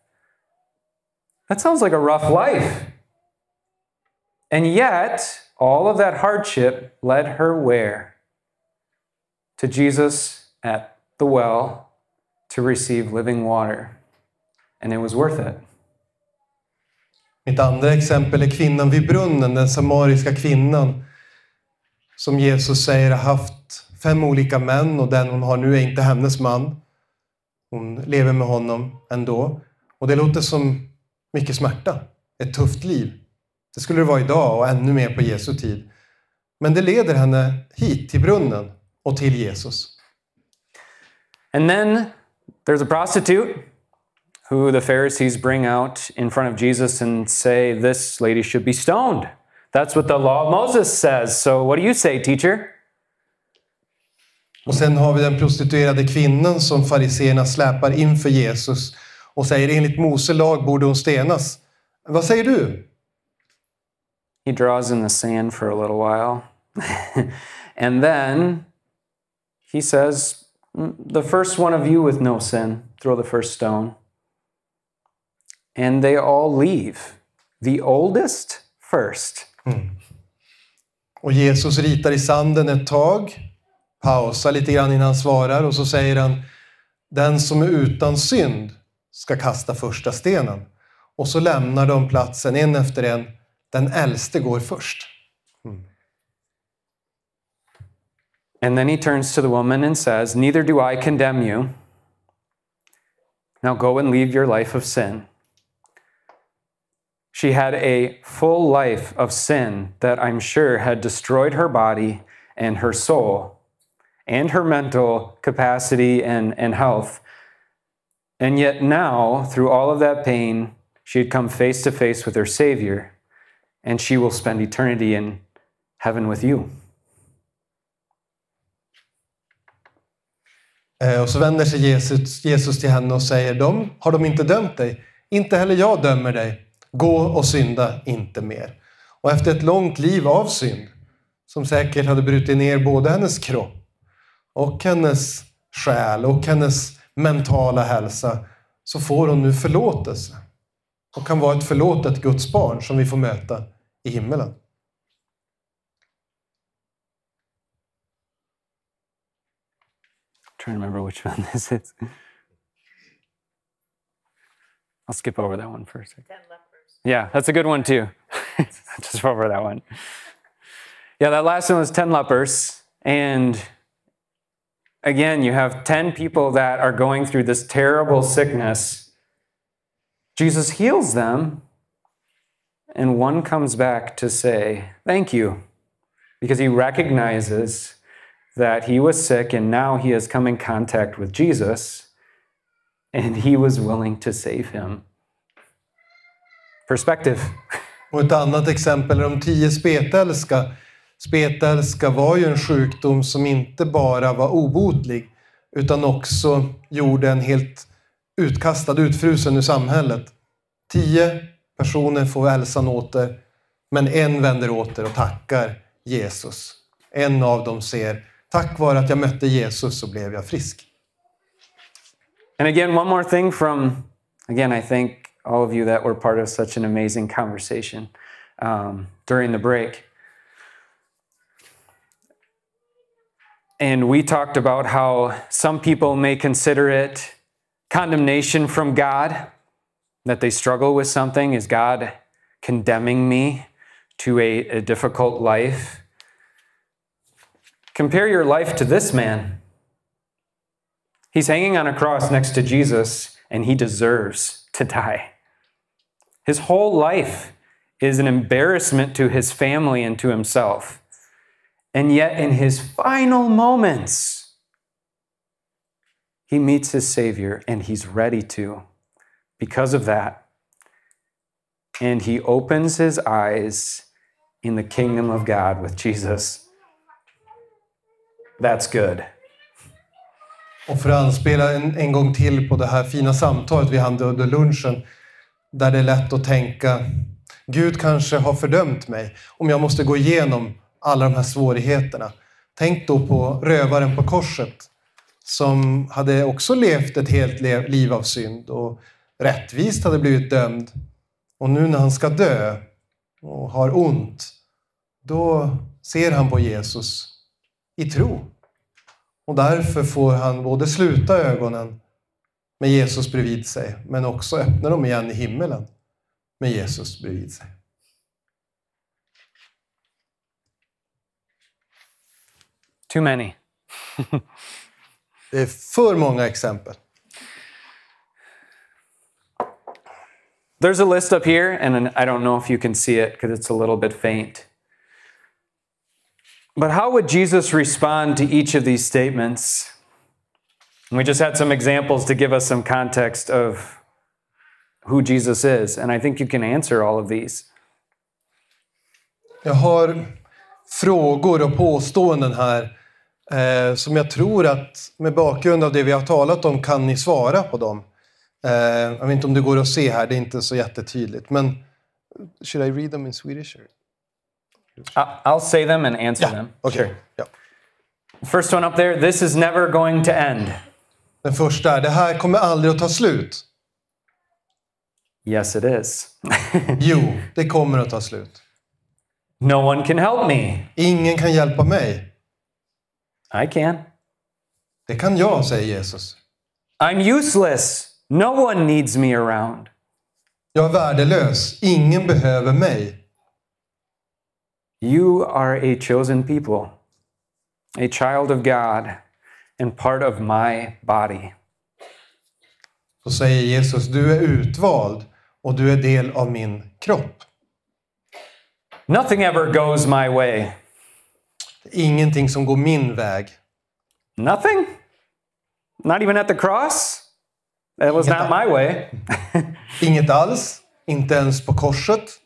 That sounds like a rough life. And yet, all of that hardship led her where? To Jesus at the well to receive living water. And it was worth it.
Mitt andra exempel är kvinnan vid brunnen, den samariska kvinnan som Jesus säger har haft fem olika män och den hon har nu är inte hennes man. Hon lever med honom ändå. Och det låter som mycket smärta, ett tufft liv. Det skulle det vara idag och ännu mer på Jesu tid. Men det leder henne hit till brunnen och till Jesus.
And then there's a prostitute who the Pharisees bring out in front of Jesus and say, This lady should be stoned. That's what the law of Moses says. So what do you say, teacher?
Och sen har vi den prostituerade kvinnan som fariseerna släpar inför Jesus och säger enligt Mose lag borde hon stenas. Vad säger du?
He draws in the sand for a little while. and then he says, The first one of you with no sin, throw the first stone. And they all leave. The oldest first. Mm.
Och Jesus ritar i sanden ett tag, pausar lite grann innan han svarar och så säger han Den som är utan synd ska kasta första stenen. Och så lämnar de platsen en efter en. Den äldste går först.
And then he turns to the woman and says, Neither do I condemn you. Now go and leave your life of sin. She had a full life of sin that I'm sure had destroyed her body and her soul and her mental capacity and, and health. And yet now, through all of that pain, she had come face to face with her Savior, and she will spend eternity in heaven with you.
Eh, och så vänder sig Jesus, Jesus till henne och säger de, Har de inte dömt dig? Inte heller jag dömer dig. Gå och synda inte mer. Och efter ett långt liv av synd, som säkert hade brutit ner både hennes kropp och hennes själ och hennes mentala hälsa, så får hon nu förlåtelse. Och kan vara ett förlåtet Guds barn som vi får möta i himmelen.
Trying to remember which one this is. I'll skip over that one first.
Ten lepers.
Yeah, that's a good one too. Just over that one. Yeah, that last one was 10 lepers. And again, you have 10 people that are going through this terrible sickness. Jesus heals them, and one comes back to say, Thank you, because he recognizes that he was sick and now he has come in contact with Jesus and he was willing to save him. Perspective.
Och ett annat exempel är de tio spetälska. Spetälska var ju en sjukdom som inte bara var obotlig utan också gjorde en helt utkastad, utfrusen ur samhället. Tio personer får hälsan åter, men en vänder åter och tackar Jesus. En av dem ser, tack vare att jag mötte Jesus så blev jag frisk.
And again, one more thing from, again, I thank all of you that were part of such an amazing conversation um, during the break. And we talked about how some people may consider it condemnation from God, that they struggle with something. Is God condemning me to a, a difficult life? Compare your life to this man. He's hanging on a cross next to Jesus, and he deserves to die. His whole life is an embarrassment to his family and to himself. And yet, in his final moments, he meets his Savior and he's ready to because of that. And he opens his eyes in the kingdom of God with Jesus. That's good.
Och för att anspela en, en gång till på det här fina samtalet vi hade under lunchen, där det är lätt att tänka, Gud kanske har fördömt mig om jag måste gå igenom alla de här svårigheterna. Tänk då på rövaren på korset som hade också levt ett helt liv av synd och rättvist hade blivit dömd. Och nu när han ska dö och har ont, då ser han på Jesus i tro. Och därför får han både sluta ögonen med Jesus bredvid sig, men också öppna dem igen i himmelen med Jesus bredvid sig.
Too many.
Det är för många exempel.
There's a list up here, and an- I don't know if you can see it because it's a little bit faint. But how would Jesus respond to each of these statements? And we just had some examples to give us some context of who Jesus is, and I think you can answer all of these.
Jag har frågor och påståenden här eh, som jag tror att med bakgrund av det vi har talat om kan ni svara på dem. Eh, jag vet inte om det går att se här, det är inte så jättetydligt. Men should I read them in Swedish? Or?
I'll say them and answer them.
Okej. Ja.
First one up there this is never going to end.
Den första det här kommer aldrig att ta slut.
Yes, it is.
Jo, det kommer att ta slut.
no one can help me.
Ingen kan hjälpa mig.
I can.
Det kan jag, säger Jesus.
I'm useless. No one needs me around.
Jag är värdelös. Ingen behöver mig.
You are a chosen people, a child of God, and part of my body.
Så säger Jesus, du är utvald och du är del av min kropp.
Nothing ever goes my way.
Ingenting som går min väg.
Nothing? Not even at the cross? That was not my way.
Inget alls. Inte ens på korset.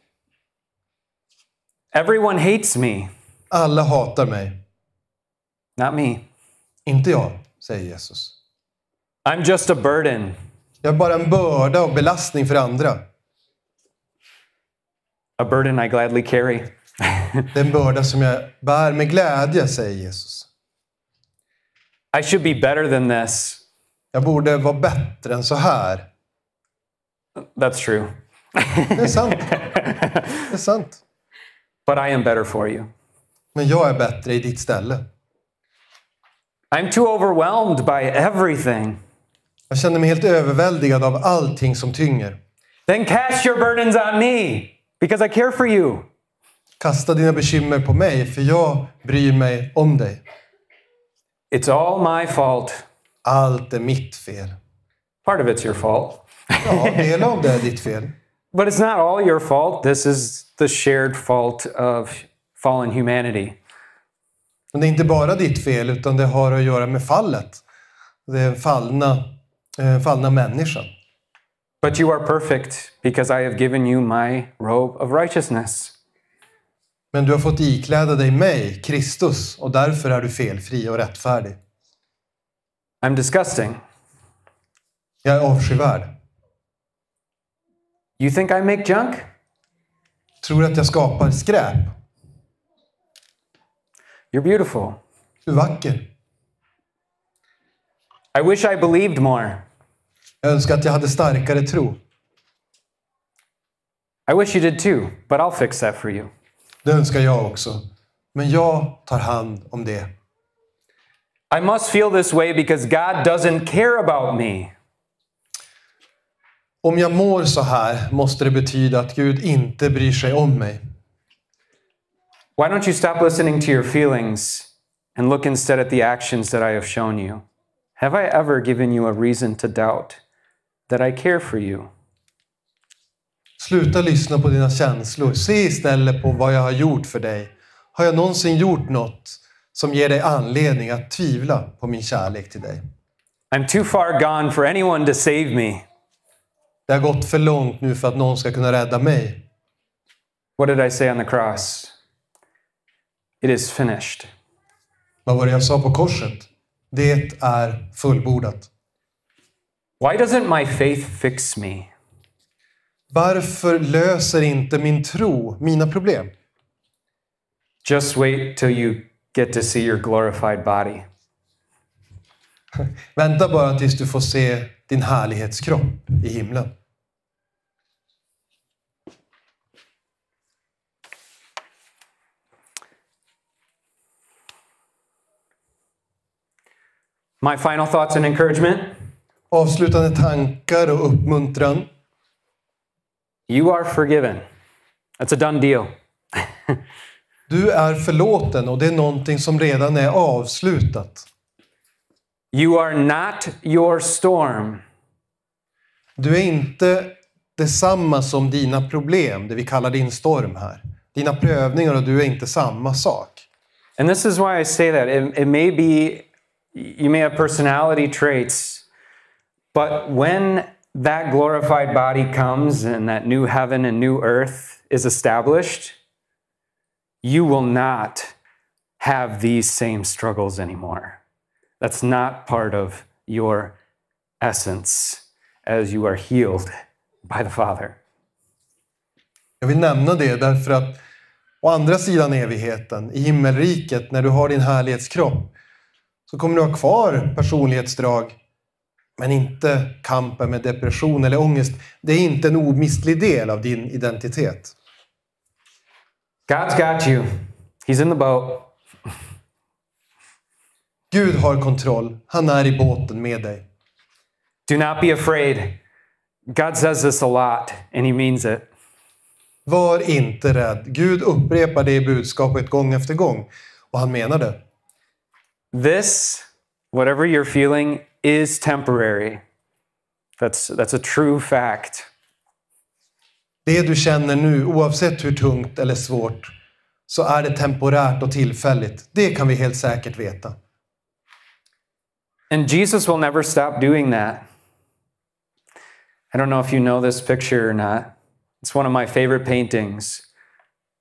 Everyone hates me.
Alla hatar mig.
Not me.
Inte jag, säger Jesus.
I'm just a burden.
Jag är bara en börda och belastning för andra.
A burden I gladly carry.
Det är en börda som jag bär med glädje, säger Jesus.
I should be better than this.
Jag borde vara bättre än så här.
That's true.
Det är sant. Det är sant.
But I am better for you.
Men jag är bättre i ditt ställe.
I'm too overwhelmed by everything.
Jag känner mig helt överväldigad av allting som tynger.
Then cast your burdens on me because I care for you.
Kasta dina bekymmer på mig, för jag bryr mig om dig.
It's all my fault.
Allt är mitt fel.
Part of it's your fault.
Ja, del av det är ditt fel.
But it's not all your fault. This is the shared fault of fallen humanity.
Men det är inte bara ditt fel, utan det har att göra med fallet. Är fallna, eh, fallna människan.
But you are perfect because I have given you my robe of righteousness.
Men du har fått ikläda dig mig, Kristus, och därför är du felfri och rättfärdig.
I'm disgusting.
Jag är avskyvärd.
You think I make junk?
Tror att jag skapar skräp.
You're beautiful.
Du är vacker.
I wish I believed more.
Jag önskar att jag hade starkare tro.
I wish you did too, but I'll fix that for you.
Det önskar jag också. Men jag tar hand om det.
I must feel this way because God doesn't care about me.
Om jag mår så här måste det betyda att Gud inte bryr sig om mig.
Why don't you stop listening to your feelings and look instead at the actions that I have shown you? Have I ever given you a reason to doubt that I care for you?
Sluta lyssna på dina känslor. Se istället på vad jag har gjort för dig. Har jag någonsin gjort något som ger dig anledning att tvivla på min kärlek till dig?
I'm too far gone for anyone to save me.
Det har gått för långt nu för att någon ska kunna rädda mig.
What did I say on the cross? It is finished.
Vad var det jag sa på korset? Det är fullbordat.
Why doesn't my faith fix me?
Varför löser inte min tro mina problem?
Just wait till you get to see your glorified body.
Vänta bara tills du får se din härlighetskropp i himlen.
My final thoughts and encouragement
Avslutande tankar och uppmuntran.
you are forgiven. That's a done deal.
Du är förlåten och det är någonting som redan är avslutat.
You are not your storm.
Du är inte detsamma som dina problem, det vi kallar din storm här. Dina prövningar och du är inte samma sak.
And this is why I say that. It, it may be, you may have personality traits, but when that glorified body comes and that new heaven and new earth is established, you will not have these same struggles anymore. That's not part of your essence as you are healed by the Father.
Jag vill nämna det därför att å andra sidan evigheten, i himmelriket, när du har din härlighetskropp, så kommer du ha kvar personlighetsdrag, men inte kampen med depression eller ångest. Det är inte en omistlig del av din identitet.
God's got you. He's in the boat.
Gud har kontroll. Han är i båten med dig.
Do not be afraid. God says this a lot, and He means it.
Var inte rädd. Gud upprepar det budskapet gång efter gång. Och han menar det.
This, whatever you're feeling, is temporary. That's, that's a true fact.
Det du känner nu, oavsett hur tungt eller svårt, så är det temporärt och tillfälligt. Det kan vi helt säkert veta.
And Jesus will never stop doing that. I don't know if you know this picture or not. It's one of my favorite paintings.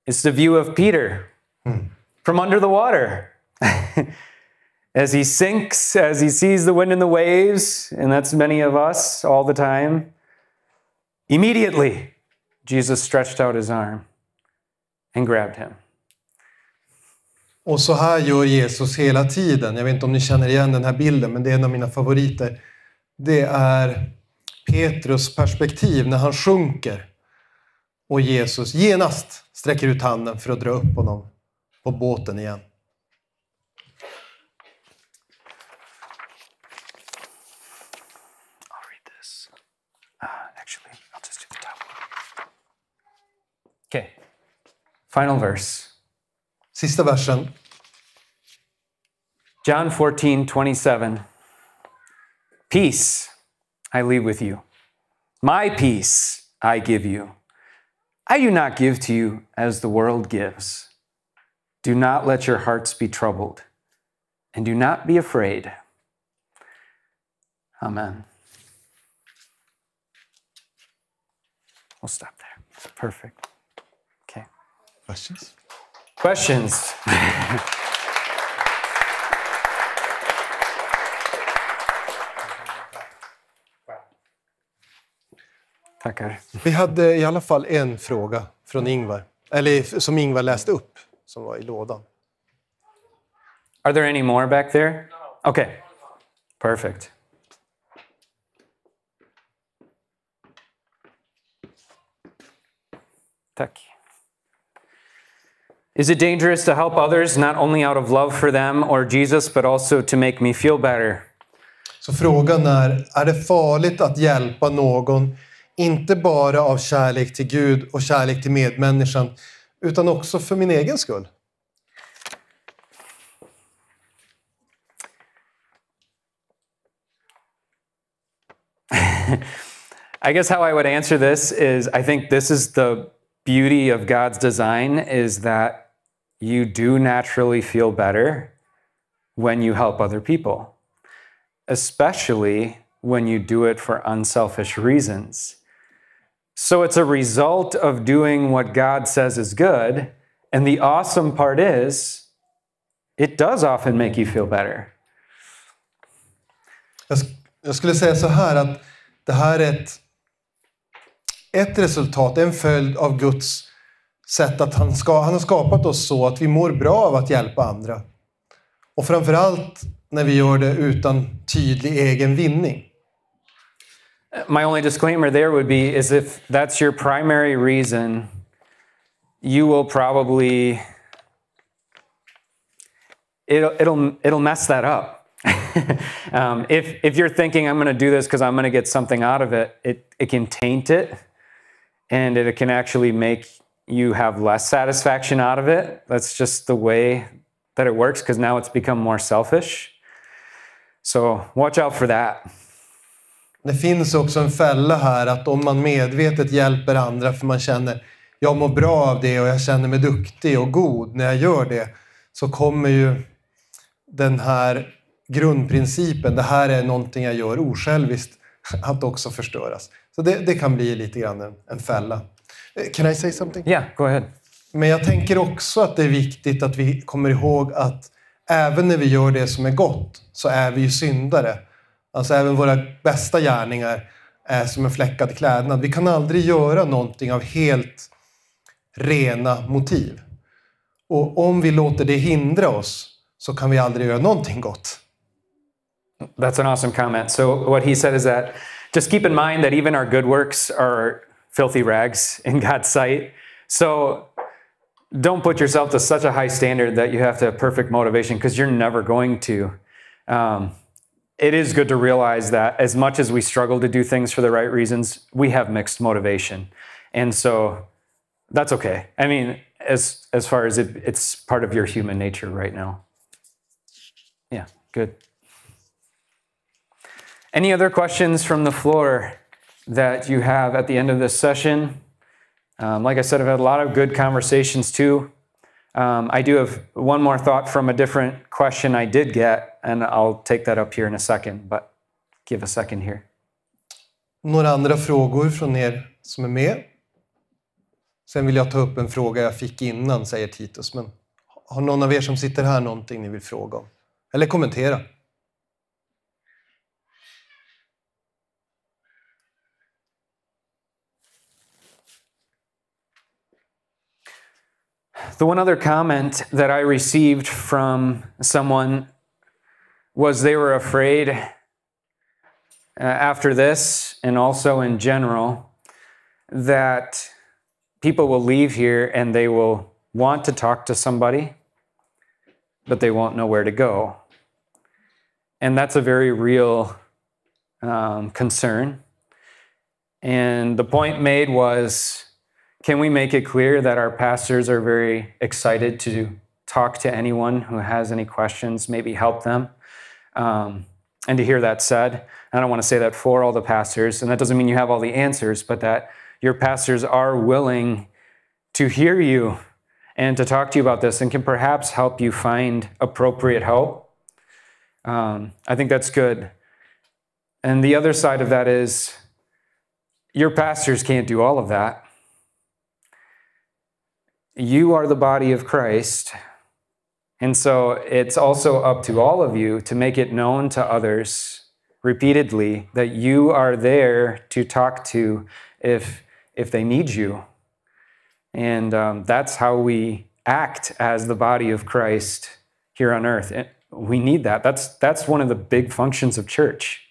It's the view of Peter hmm. from under the water. as he sinks, as he sees the wind and the waves, and that's many of us all the time. Immediately, Jesus stretched out his arm and grabbed him.
Och så här gör Jesus hela tiden. Jag vet inte om ni känner igen den här bilden, men det är en av mina favoriter. Det är Petrus perspektiv när han sjunker. Och Jesus genast sträcker ut handen för att dra upp honom på båten igen.
Final verse.
Sista versen.
John 14, 27. Peace I leave with you. My peace I give you. I do not give to you as the world gives. Do not let your hearts be troubled, and do not be afraid. Amen. We'll stop there. Perfect.
Questions?
Questions? Tackar.
Vi hade i alla fall en fråga från Ingvar. Eller som Ingvar läste upp, som var i lådan.
Are there any more back there? Okay. Perfect. Tack. Is it dangerous to help others not only out of love for them or Jesus but also to make me feel better?
Så frågan är, är det farligt att hjälpa någon, inte bara av kärlek till Gud och kärlek till medmänniskan, utan också för min egen skull?
I guess how I would answer this is I think this is the beauty of God's design is that you do naturally feel better when you help other people, especially when you do it for unselfish reasons. So it's a result of doing what God says is good. And the awesome part is, it does often make you feel better.
Jag, sk- jag skulle säga så här att det här är ett, ett resultat, en följd av Guds sätt att han, ska, han har skapat oss så att vi mår bra av att hjälpa andra. Och framförallt när vi gör det utan tydlig egen vinning.
My only disclaimer there would be is if that's your primary reason, you will probably it'll it'll it'll mess that up. um, if if you're thinking I'm going to do this because I'm going to get something out of it, it it can taint it, and it can actually make you have less satisfaction out of it. That's just the way that it works because now it's become more selfish. So watch out for that.
Det finns också en fälla här att om man medvetet hjälper andra för man känner jag mår bra av det och jag känner mig duktig och god när jag gör det så kommer ju den här grundprincipen, det här är någonting jag gör osjälviskt, att också förstöras. Så det, det kan bli lite grann en, en fälla. Can I say something?
Yeah, go ahead.
Men jag tänker också att det är viktigt att vi kommer ihåg att även när vi gör det som är gott så är vi ju syndare. Alltså även våra bästa gärningar är som en fläckad klädnad. Vi kan aldrig göra någonting av helt rena motiv. Och om vi låter det hindra oss så kan vi aldrig göra någonting gott.
That's an awesome comment. So, what he said is that just keep in mind that even our good works are filthy rags in God's sight. So, don't put yourself to such a high standard that you have to have perfect motivation because you're never going to. Um, it is good to realize that as much as we struggle to do things for the right reasons, we have mixed motivation. And so that's okay. I mean, as as far as it, it's part of your human nature right now. Yeah, good. Any other questions from the floor that you have at the end of this session? Um, like I said, I've had a lot of good conversations too. Um, I do have one more thought from a different question I did get, and I'll take that up here in a second, but give a second here.
Några andra frågor från er som är med? Sen vill jag ta upp en fråga jag fick innan, säger Titus. Men har någon av er som sitter här någonting ni vill fråga om? Eller kommentera?
The one other comment that I received from someone was they were afraid uh, after this and also in general that people will leave here and they will want to talk to somebody, but they won't know where to go. And that's a very real um, concern. And the point made was can we make it clear that our pastors are very excited to talk to anyone who has any questions, maybe help them? Um, and to hear that said, I don't want to say that for all the pastors, and that doesn't mean you have all the answers, but that your pastors are willing to hear you and to talk to you about this and can perhaps help you find appropriate help. Um, I think that's good. And the other side of that is your pastors can't do all of that. You are the body of Christ. And so it's also up to all of you to make it known to others repeatedly that you are there to talk to if, if they need you. And um, that's how we act as the body of Christ here on earth. We need that. That's, that's one of the big functions of church.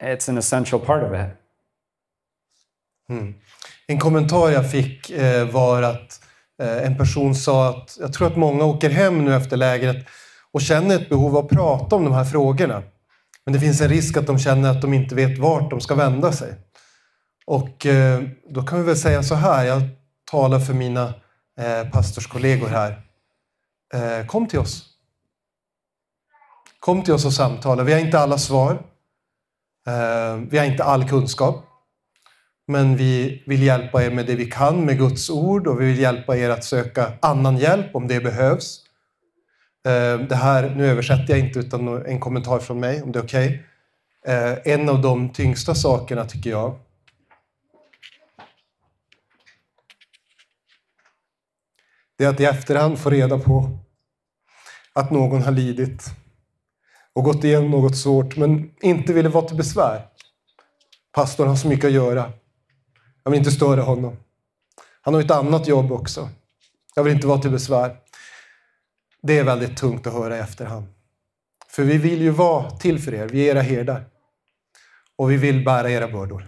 It's an essential part of it.
En kommentar jag fick eh, var att Eh, en person sa att jag tror att många åker hem nu efter lägret och känner ett behov av att prata om de här frågorna. Men det finns en risk att de känner att de inte vet vart de ska vända sig. Och eh, då kan vi väl säga så här, jag talar för mina eh, pastorskollegor här. Kom till oss. Kom till oss och samtala. Vi har inte alla svar. Vi har inte all kunskap. Men vi vill hjälpa er med det vi kan med Guds ord och vi vill hjälpa er att söka annan hjälp om det behövs. Eh, det här, nu översätter jag inte utan en kommentar från mig om det är okej. Okay. En av de tyngsta sakerna tycker jag det är att i efterhand få reda på att någon har lidit och gått igenom något svårt men inte ville vara till besvär. Pastorn har så mycket att göra. Jag vill inte störa honom. Han har ju ett annat jobb också. Jag vill inte vara till besvär. Det är väldigt tungt att höra i efterhand. För vi vill ju vara till för er. Vi är era herdar. Och vi vill bära era bördor.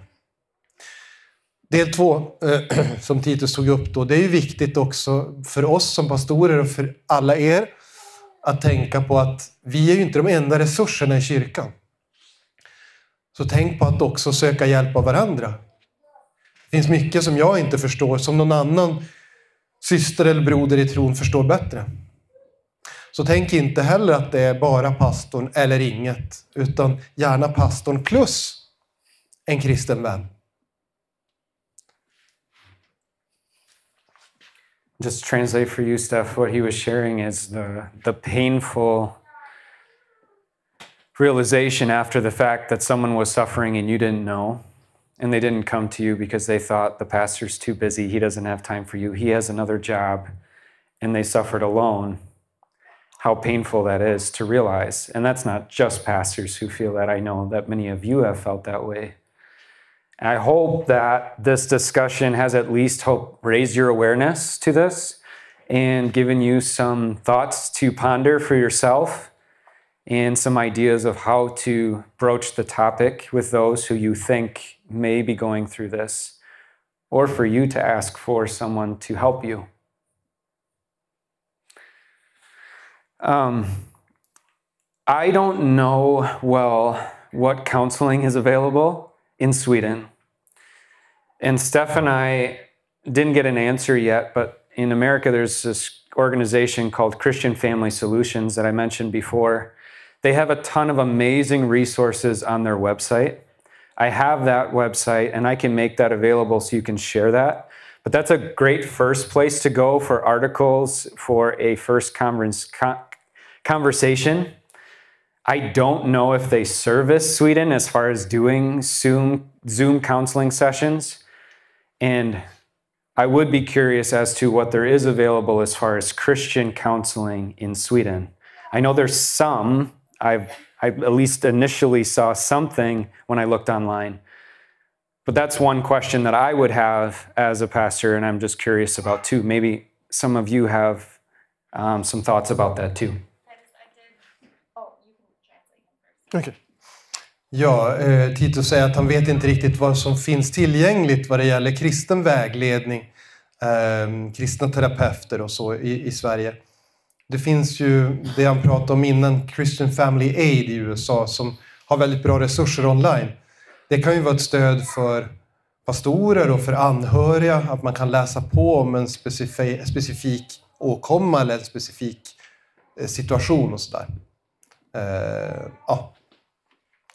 Del två, eh, som Titus tog upp då, det är ju viktigt också för oss som pastorer och för alla er att tänka på att vi är ju inte de enda resurserna i kyrkan. Så tänk på att också söka hjälp av varandra. Det finns mycket som jag inte förstår, som någon annan syster eller broder i tron förstår bättre. Så tänk inte heller att det är bara pastorn eller inget, utan gärna pastorn plus en kristen vän.
Just translate for you, Steph, what he was sharing is the, the painful realization after the fact that someone was suffering and you didn't know. And they didn't come to you because they thought the pastor's too busy, he doesn't have time for you, he has another job, and they suffered alone. How painful that is to realize. And that's not just pastors who feel that. I know that many of you have felt that way. I hope that this discussion has at least hope raised your awareness to this and given you some thoughts to ponder for yourself and some ideas of how to broach the topic with those who you think may be going through this, or for you to ask for someone to help you. Um, I don't know well what counseling is available in Sweden. And Steph and I didn't get an answer yet, but in America, there's this organization called Christian Family Solutions that I mentioned before. They have a ton of amazing resources on their website. I have that website and I can make that available so you can share that. But that's a great first place to go for articles for a first conference, con- conversation. I don't know if they service Sweden as far as doing Zoom, Zoom counseling sessions. And I would be curious as to what there is available as far as Christian counseling in Sweden. I know there's some. I've, I at least initially saw something when I looked online. But that's one question that I would have as a pastor, and I'm just curious about too. Maybe some of you have um, some thoughts about that too.
Oh, you can translate him first.
Okej. Ja, eh, Tito säger att han vet inte riktigt vad som finns tillgängligt vad det gäller kristen vägledning, eh, kristna terapeuter och så i, i Sverige. Det finns ju det han pratade om innan, Christian Family Aid i USA, som har väldigt bra resurser online. Det kan ju vara ett stöd för pastorer och för anhöriga, att man kan läsa på om en specifik, specifik åkomma eller en specifik eh, situation och sådär. Eh, ja.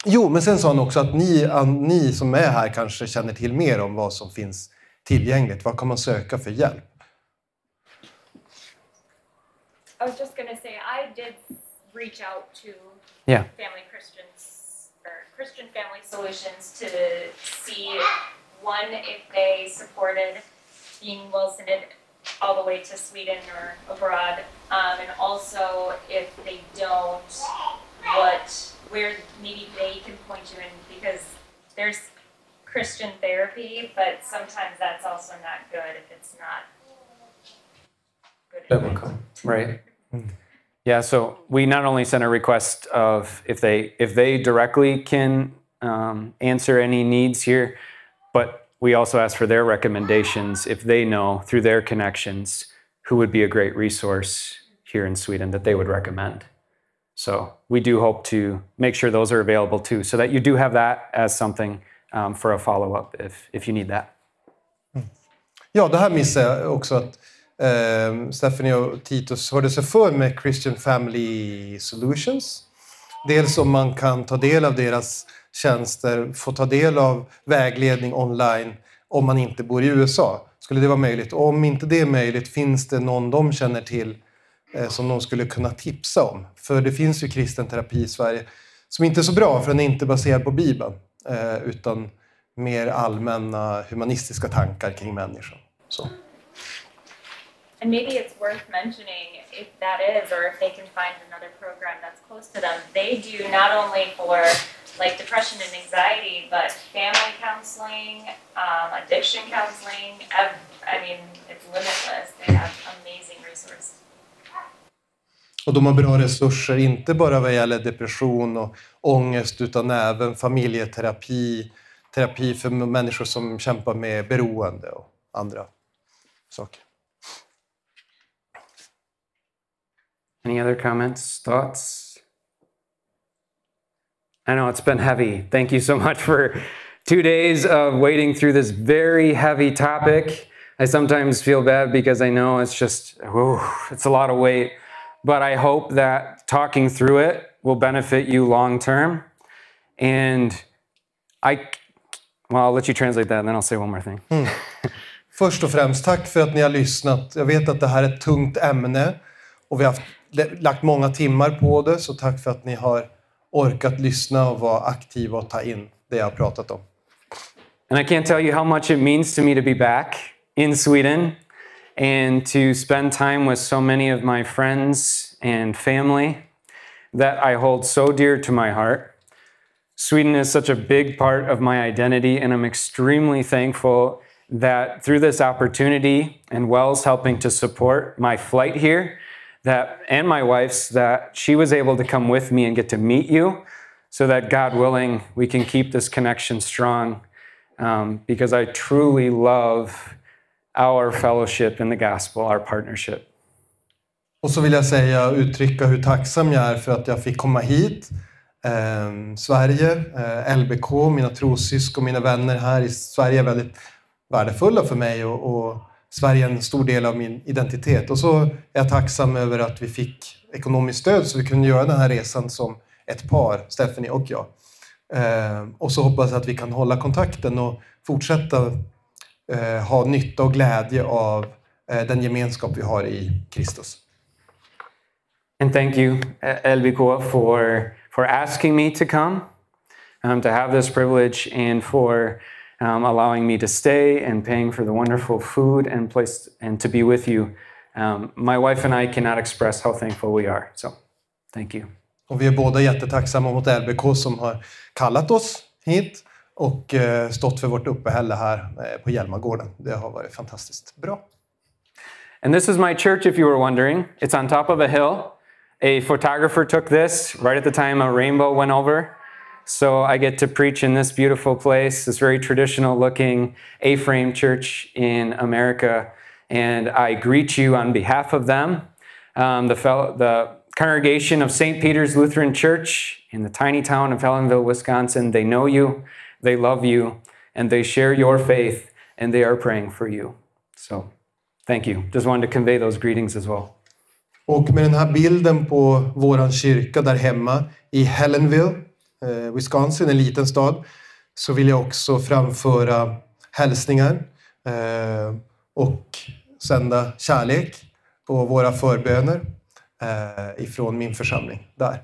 Jo, men sen sa han också att ni, ni som är här kanske känner till mer om vad som finns tillgängligt. Vad kan man söka för hjälp?
I was just gonna say, I did reach out to
Yeah.
Family Christians, or Christian Family Solutions to see, one, if they supported being well sended all the way to Sweden or abroad, um, and also if they don't, what, where maybe they can point you in, because there's Christian therapy, but sometimes that's also not good if it's not good.
biblical, right? Yeah, so we not only sent a request of if they if they directly can um, answer any needs here, but we also ask for their recommendations if they know through their connections who would be a great resource here in Sweden that they would recommend. So we do hope to make sure those are available too, so that you do have that as something um, for a follow up if if you need that.
Ja, det här missade jag också eh, Stephanie och Titus hörde sig för med Christian Family Solutions. Dels om man kan ta del av deras tjänster, få ta del av vägledning online om man inte bor i USA. Skulle det vara möjligt? Och om inte det är möjligt, finns det någon de känner till eh, som de skulle kunna tipsa om? För det finns ju kristen terapi i Sverige som inte är så bra, för den är inte baserad på Bibeln, eh, utan mer allmänna humanistiska tankar kring människan. Så.
And maybe it's worth mentioning if that is, or if they can find another program that's close to them. They do not only for
like depression and anxiety, but family counseling, um, addiction counseling. ev- I mean, it's limitless. They have amazing resources.
Och de har bra resurser, inte bara vad gäller depression och ångest, utan även familjeterapi, terapi för människor som kämpar med beroende och andra saker.
Any other comments, thoughts? I know it's been heavy. Thank you so much for two days of wading through this very heavy topic. I sometimes feel bad because I know it's just, whew, it's a lot of weight. But I hope that talking through it will benefit you long term. And I, well, I'll let you translate that and then I'll say one more thing. Hmm.
Först och främst, tack för att ni har lyssnat. Jag vet att det här är ett tungt ämne och vi har haft, lagt många timmar på det, så tack för att ni har orkat lyssna och vara aktiva och ta in det jag har pratat om.
And I can't tell you how much it means to me to be back in Sweden and to spend time with so many of my friends and family that I hold so dear to my heart. Sweden is such a big part of my identity, and I'm extremely thankful that through this opportunity and WELS helping to support my flight here, that and my wife's, that she was able to come with me and get to meet you, so that God willing, we can keep this connection strong. Um, because I truly love our fellowship in the gospel, our partnership.
Och så vill jag säga, uttrycka hur tacksam jag är för att jag fick komma hit. Eh, Sverige, eh, LBK, mina trossyskon, mina vänner här i Sverige är väldigt värdefulla för mig och, och Sverige är en stor del av min identitet. Och så är jag tacksam över att vi fick ekonomiskt stöd så vi kunde göra den här resan som ett par, Stephanie och jag. Eh, och så hoppas jag att vi kan hålla kontakten och fortsätta eh, ha nytta och glädje av eh, den gemenskap vi har i Kristus.
And thank you, e- LBK, for, for asking me to come, um, to have this privilege, and for um, allowing me to stay and paying for the wonderful food and place and to be with you. Um, my wife and I cannot express how thankful we are. So, thank you.
Och vi är båda jättetacksamma mot LBK som har kallat oss hit och eh, stått för vårt uppehälle här eh, på Hjälmagården. Det har varit fantastiskt bra.
And this is my church, if you were wondering. It's on top of a hill. A photographer took this right at the time a rainbow went over. So I get to preach in this beautiful place, this very traditional looking A frame church in America. And I greet you on behalf of them, um, the, the congregation of St. Peter's Lutheran Church in the tiny town of Helenville, Wisconsin. They know you, they love you, and they share your faith, and they are praying for you. So thank you. Just wanted to convey those greetings as well.
Och med den här bilden på våran kyrka där hemma i Helenville, Eh, Wisconsin, en liten stad, så vill jag också framföra hälsningar eh, och sända kärlek och våra förböner eh, ifrån min församling där.